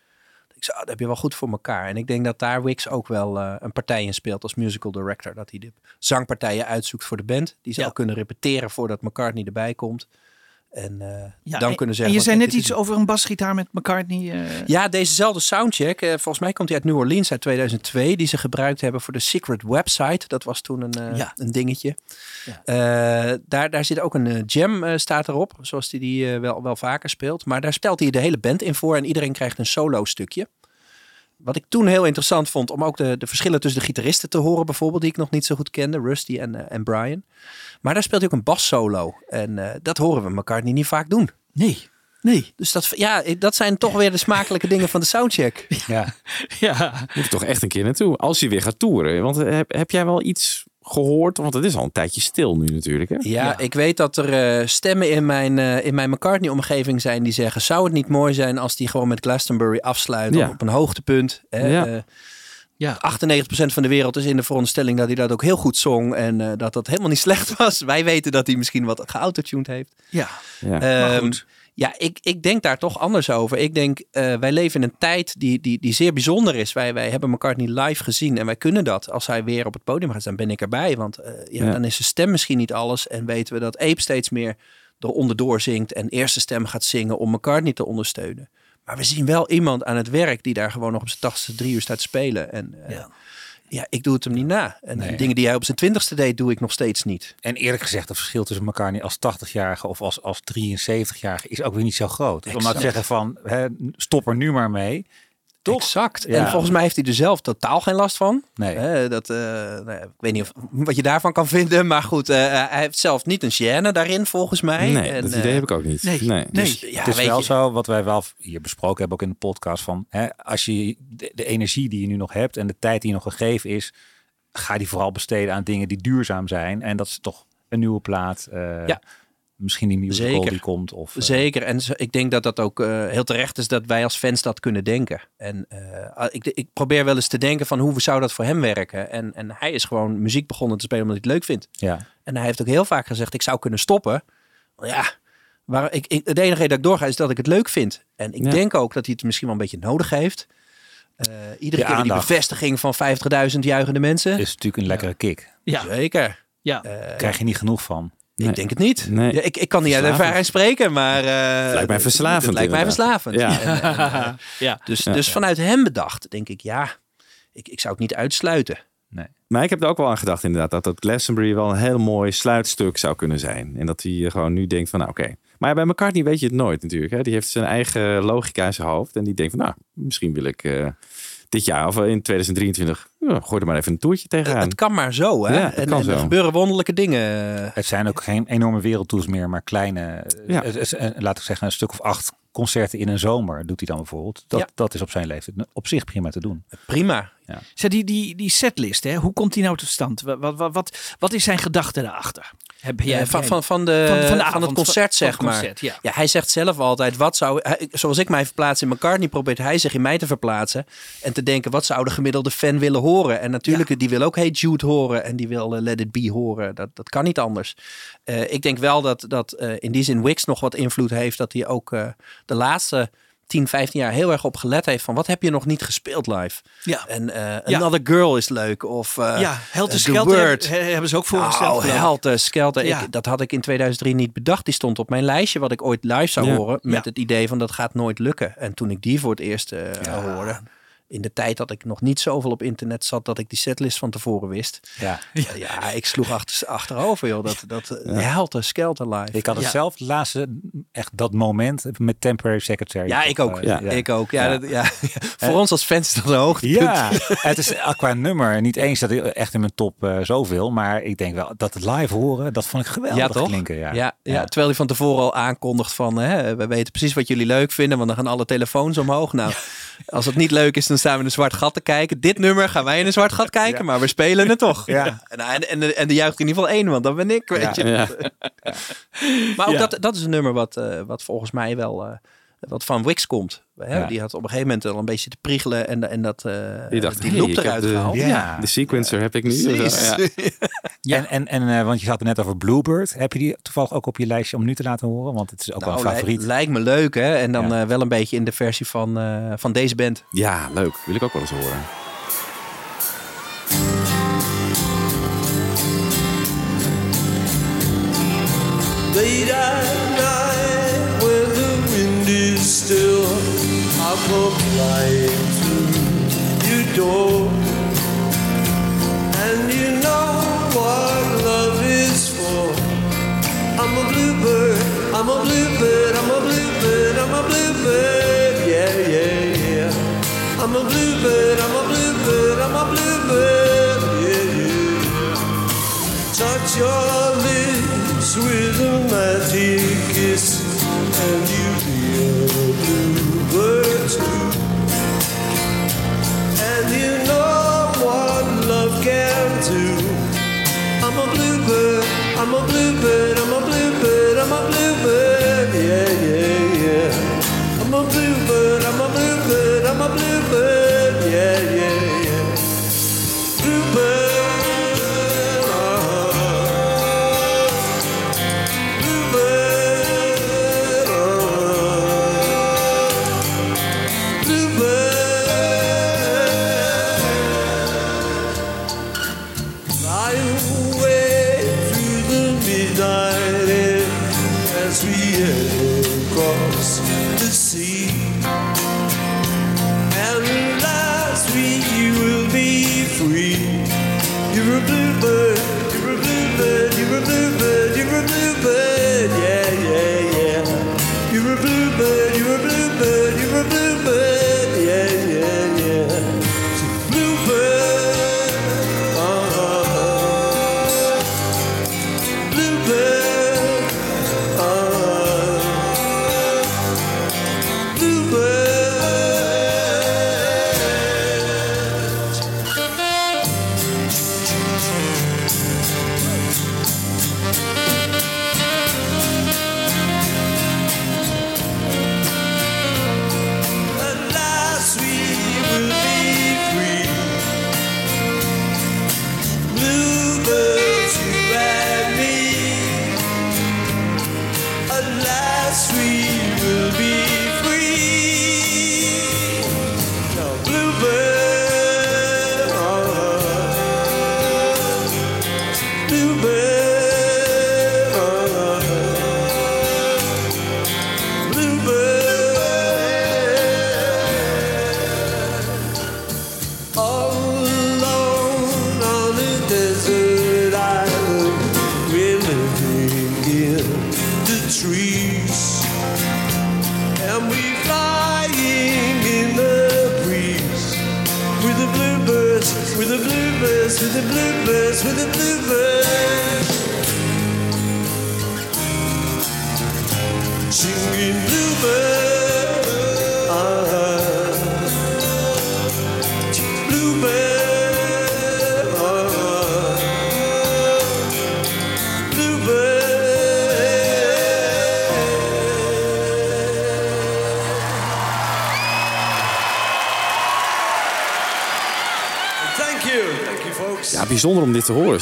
Ik zei, ah, dat heb je wel goed voor elkaar. En ik denk dat daar Wix ook wel eh, een partij in speelt als musical director. Dat hij de zangpartijen uitzoekt voor de band. Die ze ook kunnen repeteren voordat McCartney erbij komt. En eh, Ja, dan en- kunnen En zeggen... je van, zei net iets over een basgitaar met McCartney. eh, ja, dezezelfde soundcheck. eh, volgens mij komt hij uit New Orleans uit 2002. Die ze gebruikt hebben voor de Secret Website. Dat was toen een, eh, Ja. een dingetje. Eh, daar, daar zit ook een jam staat erop. Zoals hij die eh, wel, wel vaker speelt. Maar daar stelt hij de hele band in voor. En iedereen krijgt een solo stukje. Wat ik toen heel interessant vond. Om ook de, de verschillen tussen de gitaristen te horen. Bijvoorbeeld. Die ik nog niet zo goed kende. Rusty en, eh, en Brian. Maar daar speelt hij ook een bassolo. En eh, dat horen we elkaar niet vaak doen. Nee. Nee. Dus dat, ja, dat zijn toch weer de smakelijke dingen van de soundcheck. Ja. ja. Moet er toch echt een keer naartoe. Als je weer gaat toeren. Want heb, heb jij wel iets gehoord? Want het is al een tijdje stil nu natuurlijk. Hè? Ja, ik weet dat er eh, stemmen in mijn, eh, in mijn McCartney-omgeving zijn die zeggen... zou het niet mooi zijn als die gewoon met Glastonbury afsluit Ja. op een hoogtepunt? Hè? Ja. Eh, ja. 98% van de wereld is in de veronderstelling dat hij dat ook heel goed zong... en eh, dat dat helemaal niet slecht was. Wij weten dat hij misschien wat geautotuned heeft. Ja. Ja. Ehm, goed. Ja, ik, ik denk daar toch anders over. Ik denk, eh, wij leven in een tijd die, die, die zeer bijzonder is. Wij, wij hebben McCartney live gezien en wij kunnen dat. Als hij weer op het podium gaat staan, ben ik erbij. Want eh, ja, Ja. dan is zijn stem misschien niet alles. En weten we dat Ape steeds meer eronder door zingt en eerste stem gaat zingen om McCartney te ondersteunen. Maar we zien wel iemand aan het werk die daar gewoon nog op zijn tachtigste drie uur staat te spelen. En eh, ja. ik doe het hem niet na. En dingen die hij op zijn twintigste deed, doe ik nog steeds niet. En eerlijk gezegd, het verschil tussen elkaar niet als 80-jarige of als, als 73-jarige is ook weer niet zo groot. Dus om nou te zeggen van, hè, stop er nu maar mee. Toch? Exact. Ja. En volgens mij heeft hij er zelf totaal geen last van. Nee. Hè, dat, eh, nou ja, ik weet niet of, wat je daarvan kan vinden. Maar goed, eh, hij heeft zelf niet een gêne daarin volgens mij. Nee, En, dat eh, idee heb ik ook niet. nee. nee. Dus, Nee. ja, het is weet wel je, zo, wat wij wel hier besproken hebben, ook in de podcast, van hè, als je de, de energie die je nu nog hebt en de tijd die je nog gegeven is, ga die vooral besteden aan dingen die duurzaam zijn. En dat is toch een nieuwe plaat. eh, Ja. Misschien die musical Zeker. die komt. Of, eh, Zeker. En ik denk dat dat ook eh, heel terecht is dat wij als fans dat kunnen denken. En eh, ik, ik probeer wel eens te denken van hoe zou dat voor hem werken. En, en hij is gewoon muziek begonnen te spelen omdat hij het leuk vindt. ja. En hij heeft ook heel vaak gezegd, ik zou kunnen stoppen. Maar ja, waar, ik, ik, het enige reden dat ik doorga is dat ik het leuk vind. En ik Ja. denk ook dat hij het misschien wel een beetje nodig heeft. Eh, iedere Die keer die bevestiging van 50.000 juichende mensen. is natuurlijk een lekkere kick. Ja. Zeker. Ja. Krijg je niet genoeg van. Ik denk het niet. Nee. Ja, ik, ik kan niet uit ervaring spreken, maar... eh, lijkt mij verslavend, Het lijkt mij inderdaad. verslavend. Ja. En, en, eh, Ja. dus, Ja. dus vanuit hem bedacht, denk ik, ja, ik, ik zou het niet uitsluiten. Maar ik heb er ook wel aan gedacht inderdaad dat dat Glastonbury wel een heel mooi sluitstuk zou kunnen zijn. En dat hij gewoon nu denkt van nou oké. Maar bij McCartney weet je het nooit natuurlijk. Hè? Die heeft zijn eigen logica in zijn hoofd. En die denkt van nou misschien wil ik eh, dit jaar of in 2023 ja, gooi er maar even een toertje tegenaan. Het kan maar zo, hè? Ja, het en, kan en zo. er gebeuren wonderlijke dingen. Het zijn ook geen enorme wereldtours meer, maar kleine, Ja. eh, eh, eh, laat ik zeggen, een stuk of acht concerten in een zomer doet hij dan bijvoorbeeld. Dat, Ja. dat is op zijn leeftijd op zich prima te doen. Prima. Zeg, die, die, die setlist, hè, hoe komt die nou tot stand? Wat, wat, wat, wat is zijn gedachte daarachter? Heb jij, Ja, heb van, jij- van, van, de, van, van, de van het concert, zeg het maar. ja. Ja, hij zegt zelf altijd, wat zou, hij- zoals ik mij verplaats in McCartney, probeert hij zich in mij te verplaatsen. En te denken, wat zou de gemiddelde fan willen horen? En natuurlijk, die wil ook Hey Jude horen en die wil eh, Let It Be horen. Dat, dat kan niet anders. Eh, ik denk wel dat, dat eh, in die zin Wix nog wat invloed heeft. Dat hij ook eh, de laatste 10, 15 jaar heel erg op gelet heeft van wat heb je nog niet gespeeld live? Ja. En Ja. Another Girl is leuk. Of eh ja, Helter Skelter hebben, hebben ze ook voorgesteld. Nou, geloof ik. Helter Skelter. Ja. Ik, dat had ik in 2003 niet bedacht. Die stond op mijn lijstje wat ik ooit live zou Ja. horen. Met het idee van dat gaat nooit lukken. En toen ik die voor het eerst eh, hoorde. In de tijd dat ik nog niet zoveel op internet zat. Dat ik die setlist van tevoren wist. Ja. Ja, ik sloeg achter, achterover joh. Dat, dat eh, Helter Skelter live. Ik had het ja. zelf laatste, echt dat moment met Temporary Secretary. Ja, ik ook. Eh, Ja, ik ook. Ja, Ja. Dat, ja. Voor ons als fans is dat een hoogtepunt. Ja, het is eh, qua nummer niet eens dat ik echt in mijn top eh, zoveel, maar ik denk wel dat het live horen, dat vond ik geweldig Ja, toch? klinken. Ja. Ja, ja. terwijl hij van tevoren al aankondigt van... Hè, we weten precies wat jullie leuk vinden, want dan gaan alle telefoons omhoog. Nou, als het niet leuk is, dan staan we in een zwart gat te kijken. Dit nummer gaan wij in een zwart gat kijken, maar we spelen het toch. Ja. En, en, en, en de juicht in ieder geval één, want dat ben ik, weet Ja. je. Ja. Maar ook Ja. dat, dat is een nummer wat, eh, wat volgens mij wel... eh, wat van Wix komt. Hè? Ja. Die had op een gegeven moment al een beetje te priegelen en, en dat, eh Die dacht, die hey, loop eruit de- gehaald. Ja. De sequencer heb ik nu. Precies. Ja. En, en, en eh, want je had het net over Bluebird. Heb je die toevallig ook op je lijstje om nu te laten horen? Want het is ook wel Nou, een lij- favoriet. lijkt me leuk, hè? En dan Ja. eh, wel een beetje in de versie van, eh, van deze band. ja, leuk. Wil ik ook wel eens horen. Come flying through your door. And you know what love is for. I'm a bluebird, I'm a bluebird, I'm a bluebird, I'm a bluebird, yeah, yeah, yeah. I'm a bluebird, I'm a bluebird, I'm a bluebird, yeah, yeah. Touch your lips with a magic kiss, and you bluebird too. And you know what love can do. I'm a bluebird, I'm a bluebird, I'm a bluebird, I'm a bluebird, yeah, yeah, yeah. I'm a bluebird, I'm a bluebird, I'm a bluebird, Fly away through the midnight air as we head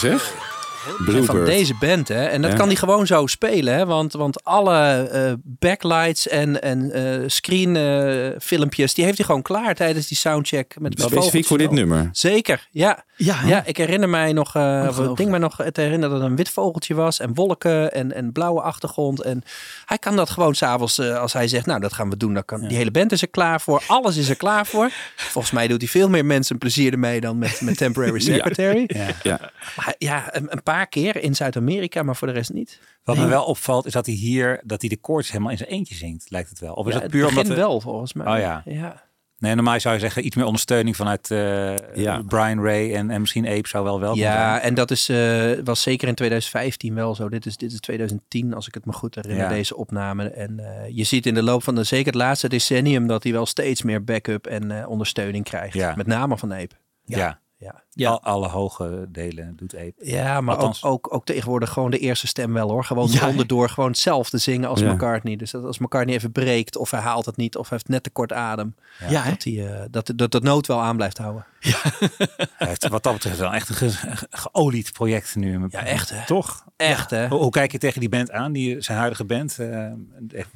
om van deze band, hè? En dat Ja. kan hij gewoon zo spelen, hè? Want, want alle eh, backlights en, en eh screen eh, filmpjes, die heeft hij gewoon klaar tijdens die soundcheck. Met Specifiek voor dit nummer. Zeker, ja. Ja, ja, ik herinner mij nog, eh, ik denk mij nog te herinneren dat het een wit vogeltje was en wolken en, en blauwe achtergrond. En hij kan dat gewoon s'avonds, eh als hij zegt, nou dat gaan we doen, dan kan die hele band is er klaar voor, alles is er klaar voor. Volgens mij doet hij veel meer mensen plezier ermee dan met, met Temporary Secretary. Ja. Ja. Maar ja, een, een paar keer in Zuid-Amerika, maar voor de rest niet. Wat Nee. me wel opvalt is dat hij hier dat hij de koorts helemaal in zijn eentje zingt, lijkt het wel. Of is Ja, dat het puur omdat begin we- wel, volgens mij. Oh ja. Ja. Nee, normaal zou je zeggen iets meer ondersteuning vanuit eh, Ja. Brian Ray en, en misschien Ape zou wel welkom Ja, zijn. en dat is, eh, was zeker in 2015 wel zo. Dit is, dit is 2010, als ik het me goed herinner, Ja. deze opname. En eh, je ziet in de loop van de, zeker het laatste decennium dat hij wel steeds meer backup en eh, ondersteuning krijgt. Ja. Met name van Ape. Ja. Ja. Al- alle hoge delen doet Ape. Ja, maar ook, ook, ook tegenwoordig gewoon de eerste stem wel hoor. Gewoon Ja. onderdoor gewoon hetzelfde zingen als Ja. McCartney. Dus dat als McCartney even breekt of hij haalt het niet of hij heeft net te kort adem. Ja, dat, hij, eh, dat, dat dat nood wel aan blijft houden. Hij heeft wat dat betreft wel echt een ge- geolied project nu. Ja, echt, hè? Toch? Echt hè? Hoe, hoe kijk je tegen die band aan, die, zijn huidige band? Eh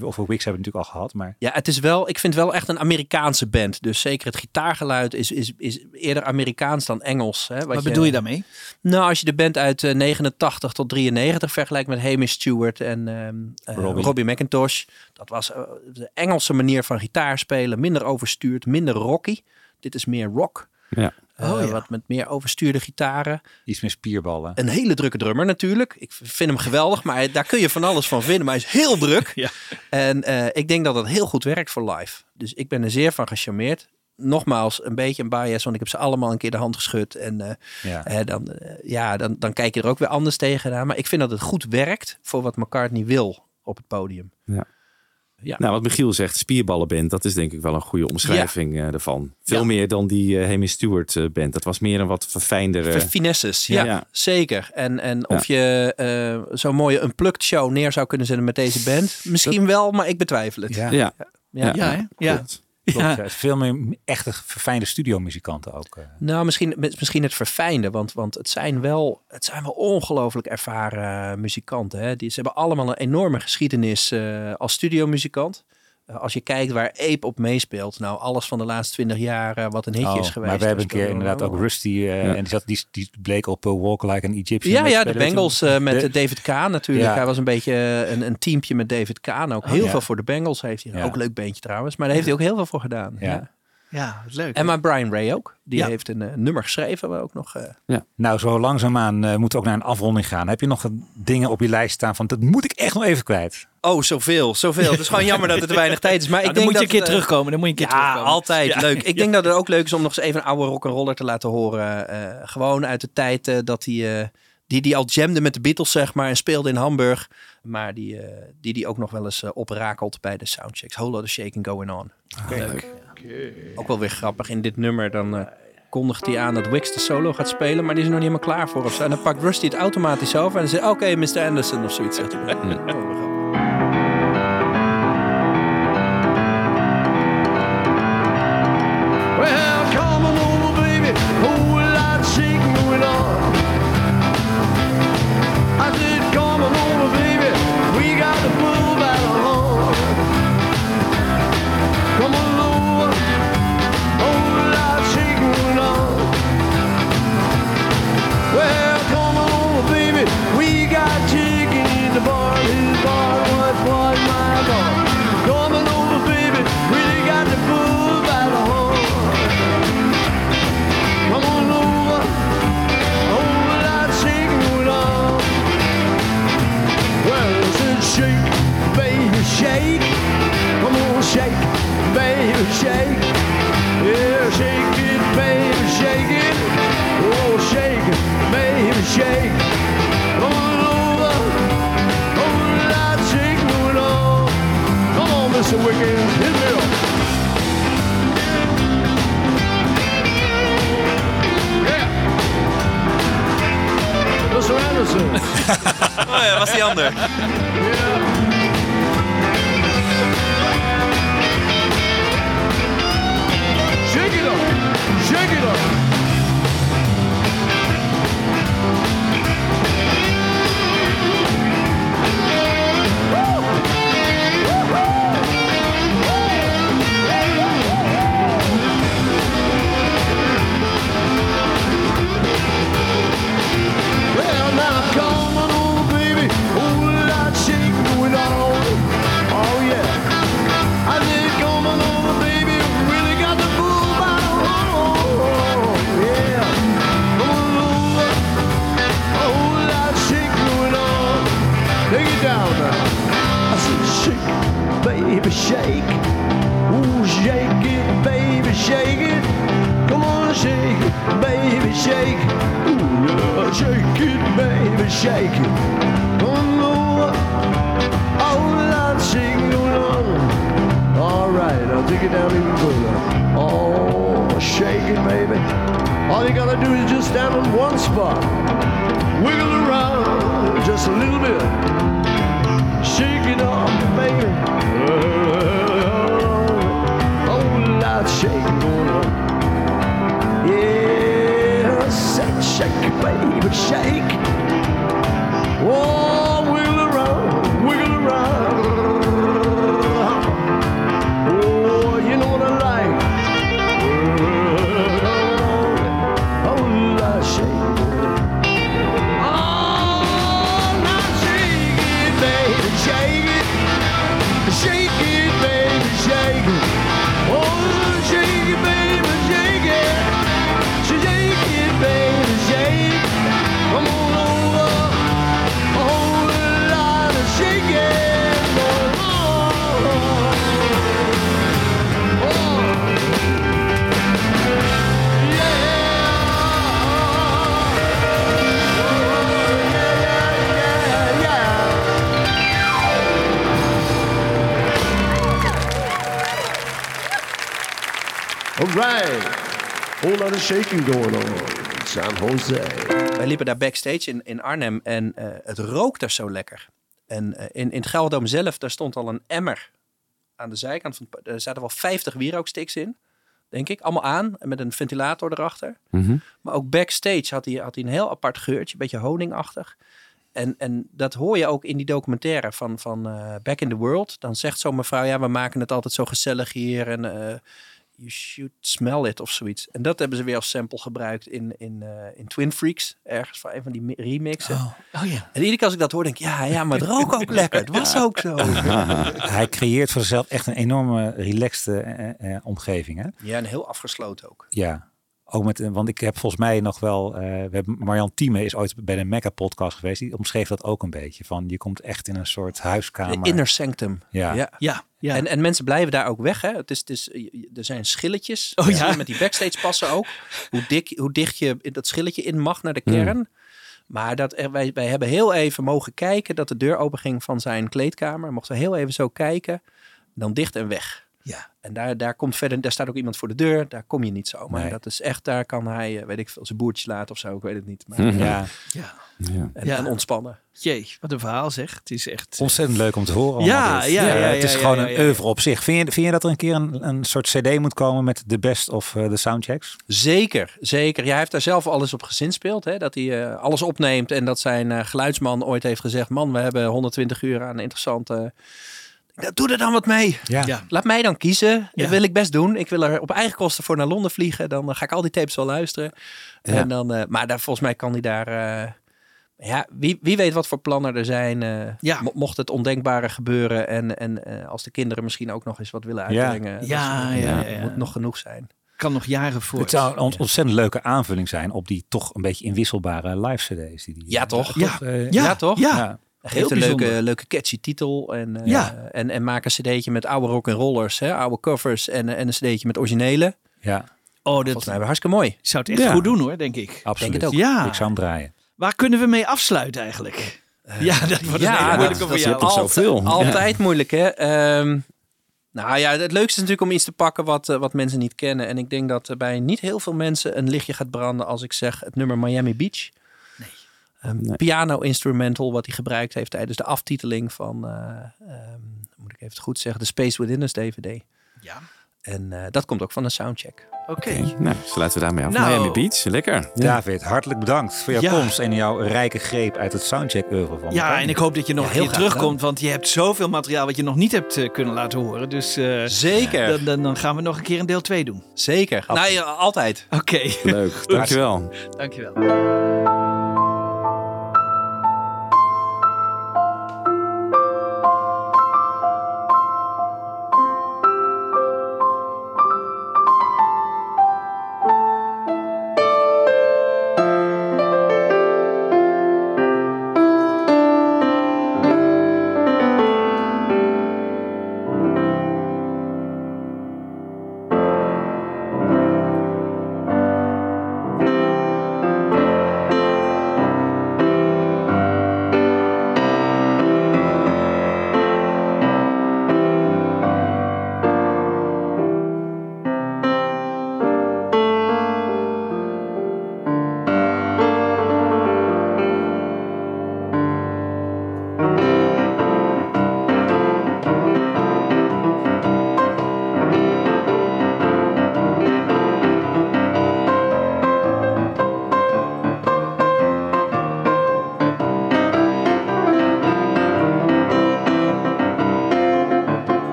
over Wix hebben we natuurlijk al gehad, maar... Ja, het is wel, ik vind het wel echt een Amerikaanse band. Dus zeker het gitaargeluid is, is, is eerder Amerikaans dan Engels. Hè, Wat bedoel je daarmee? Nou, als je de band uit eh, 89 tot 93 vergelijkt met Hamish Stewart en ehm, eh, Robbie. Robbie. McIntosh. Dat was eh, de Engelse manier van gitaar spelen. Minder overstuurd, minder rocky. Dit is meer rock. Ja. Eh, Oh, ja. Wat met meer overstuurde gitaren. Iets meer spierballen. Een hele drukke drummer natuurlijk. Ik vind hem geweldig, maar hij- daar kun je van alles van vinden. Maar hij is heel druk. Ja. En eh, ik denk dat dat heel goed werkt voor live. Dus ik ben er zeer van gecharmeerd. Nogmaals, een beetje een bias, want ik heb ze allemaal een keer de hand geschud. En eh, Ja. dan, ja, dan, dan kijk je er ook weer anders tegenaan. Maar ik vind dat het goed werkt voor wat McCartney wil op het podium. Ja. Ja. Nou, wat Michiel zegt, spierballenband, dat is denk ik wel een goede omschrijving eh, ervan. Veel Ja. meer dan die eh Hamish Stewart eh, band. Dat was meer een wat verfijndere... Finesses, ja, Ja. zeker. En, en of je eh, zo'n mooie unplugged show neer zou kunnen zetten met deze band. Misschien wel, maar ik betwijfel het. Ja. Ja. Ja. Klopt. Ja. Veel meer echte verfijnde studiomuzikanten ook. eh. Nou, misschien, misschien het verfijnde, want, want het zijn wel, het zijn wel ongelooflijk ervaren eh, muzikanten. Hè? Die, ze hebben allemaal een enorme geschiedenis eh, als studiomuzikant. Eh, als je kijkt waar Ape op meespeelt, nou alles van de laatste twintig jaar eh, wat een hitje Oh, is geweest. maar we hebben een keer we inderdaad ook. Rusty. eh, Ja. En die, zat, die, die bleek op uh, Walk Like an Egyptian. Ja, ja, de. Bengals met De- David Kaan natuurlijk. Ja. Hij was een beetje een, een teampje met David Kaan. Ook heel ja. veel voor de Bengals heeft hij. Ja. Ook een leuk beentje trouwens. Maar daar heeft hij ook heel veel voor gedaan. Ja. Ja. Ja, leuk. En maar Brian Ray ook. Die Ja. heeft een nummer geschreven. Waar ook nog, eh, Nou, zo langzaamaan eh moeten we ook naar een afronding gaan. Heb je nog dingen op je lijst staan van dat moet ik echt nog even kwijt? Oh, zoveel, zoveel. Het is gewoon jammer dat het te weinig tijd is. Maar Nou, ik dan denk moet je een keer eh, terugkomen. Dan moet je een keer ja, terugkomen. altijd Ja. leuk. Ik denk dat het ook leuk is om nog eens even een oude rock'n'roller te laten horen. Eh, gewoon uit de tijd eh, dat hij... eh, die die al jamde met de Beatles, zeg maar, en speelde in Hamburg. Maar die eh, die, die ook nog wel eens oprakelt bij de soundchecks. Whole lot of shaking going on. Leuk. Ook wel weer grappig. In dit nummer dan kondigt hij aan dat Wix de solo gaat spelen. Maar die is er nog niet helemaal klaar voor. Of zo. En dan pakt Rusty het automatisch over. En dan zegt oké, Mr. Anderson of zoiets. Zegt hij. down. I said, shake, baby, shake. Ooh, shake it, baby, shake it. Come on, shake it, baby, shake. Ooh, yeah, shake it, baby, shake it. Oh, Come on, oh, that shake going on. All right, I'll take it down even further. Oh, shake it, baby. All you gotta do is just stand on one spot. Wiggle around just a little bit. Shake it off, baby. Oh, oh that shake going on. Yeah, shake, shake, baby, shake. Oh, wiggle around, wiggle around. Right. Whole lot of shaking going on in San Jose. Wij liepen daar backstage in, in Arnhem en eh, het rook daar zo lekker. En eh, in, in het Gelderdoom zelf, daar stond al een emmer aan de zijkant. Van, er zaten wel 50 wierooksticks in, denk ik. Allemaal aan, en met een ventilator erachter. Mhm. Maar ook backstage had hij, had hij een heel apart geurtje, een beetje honingachtig. En, en dat hoor je ook in die documentaire van, van eh, Back in the World. Dan zegt zo'n mevrouw, ja, we maken het altijd zo gezellig hier. En eh, you should smell it of zoiets. En dat hebben ze weer als sample gebruikt in, in, eh, in Twin Freaks. Ergens van een van die mi- remixen. Oh, oh ja. En iedere keer als ik dat hoor, denk ik, ja, ja, maar het rook ook lekker. Het was ook zo. Hij creëert voor zichzelf echt een enorme relaxed eh, eh, omgeving. Hè? Ja, en heel afgesloten ook. Ja, ook met, eh, want ik heb volgens mij nog wel, eh, we hebben, Marjan Thieme is ooit bij de Mecca podcast geweest. Die omschreef dat ook een beetje. Van je komt echt in een soort huiskamer. De inner sanctum. Ja. ja. Ja, ja. En, en mensen blijven daar ook weg. Hè? Het is, het is, er zijn schilletjes. Oh, ja. Met die backstage passen ook. Hoe, dik, hoe dicht je in dat schilletje in mag naar de Mm. kern. Maar dat, er- wij, wij hebben heel even mogen kijken dat de deur open ging van zijn kleedkamer. Mochten we heel even zo kijken. Dan dicht en weg. Ja. En daar, daar komt verder, daar staat ook iemand voor de deur. Daar kom je niet zomaar. Nee. Dat is echt, daar kan hij, eh, weet ik veel, zijn boertje laten of zo. Ik weet het niet. Maar, Mhm. ja. Ja. Ja. En, Ja. en ontspannen. Jee, wat een verhaal zeg. Het is echt... Ontzettend leuk om te horen. Ja, ja, ja, Het is ja, gewoon ja, een ja. oeuvre op zich. Vind je, vind je dat er een keer een, een soort cd moet komen met de best of eh, de soundchecks? Zeker, zeker. Ja, hij heeft daar zelf alles op gezinspeeld. Hè? Dat hij eh, alles opneemt en dat zijn eh, geluidsman ooit heeft gezegd... man, we hebben 120 uur aan interessante... Doe er dan wat mee. Ja. Ja. Laat mij dan kiezen. Ja. Dat wil ik best doen. Ik wil er op eigen kosten voor naar Londen vliegen. Dan eh, ga ik al die tapes wel luisteren. Ja. En dan, eh, maar daar, volgens mij kan hij daar... eh, ja, wie, wie weet wat voor plannen er zijn. eh, Ja. mo- Mocht het ondenkbare gebeuren. En, en eh, als de kinderen misschien ook nog eens wat willen Ja. uitbrengen. dat Ja, is- ja, ja, ja. moet nog genoeg zijn. Kan nog jaren voor. Het zou een ont- ontzettend leuke aanvulling zijn op die toch een beetje inwisselbare live cd's. Die die, Ja, toch? Ja. Ja, Ja, toch? Ja. Geeft een leuke, leuke catchy titel. En, eh, Ja. en, en maak een cd'tje met oude rock en rollers. Hè, oude covers. En, en een cd'tje met originele. ja, Oh, Volgens dat mij hartstikke mooi. zou het echt Ja. goed doen hoor, denk ik. absoluut. het ook. Ja. Ik zou hem draaien. Waar kunnen we mee afsluiten eigenlijk? ja, dat wordt een hele ja, moeilijke dat, voor je jou. zoveel. Altijd, altijd moeilijk, hè? Ehm, Nou ja, het leukste is natuurlijk om iets te pakken wat, eh, wat mensen niet kennen. En ik denk dat er bij niet heel veel mensen een lichtje gaat branden als ik zeg het nummer Miami Beach. Een piano instrumental wat hij gebruikt heeft tijdens de aftiteling van, eh, ehm, moet ik even het goed zeggen, de Space Within Us DVD. Ja. En eh, dat komt ook van een soundcheck. Oké. Nou, sluiten we daarmee af. Nou. Miami Beach, lekker. David, hartelijk bedankt voor jouw Ja. komst en jouw rijke greep uit het soundcheck-oeuvre van Ja, en ik hoop dat je nog Ja, heel graag terugkomt, want je hebt zoveel materiaal wat je nog niet hebt eh, kunnen laten horen. Dus eh, Zeker. dan, dan, dan gaan we nog een keer een deel 2 doen. Zeker. Nou ja, altijd. Oké. Leuk, dankjewel. Dankjewel. My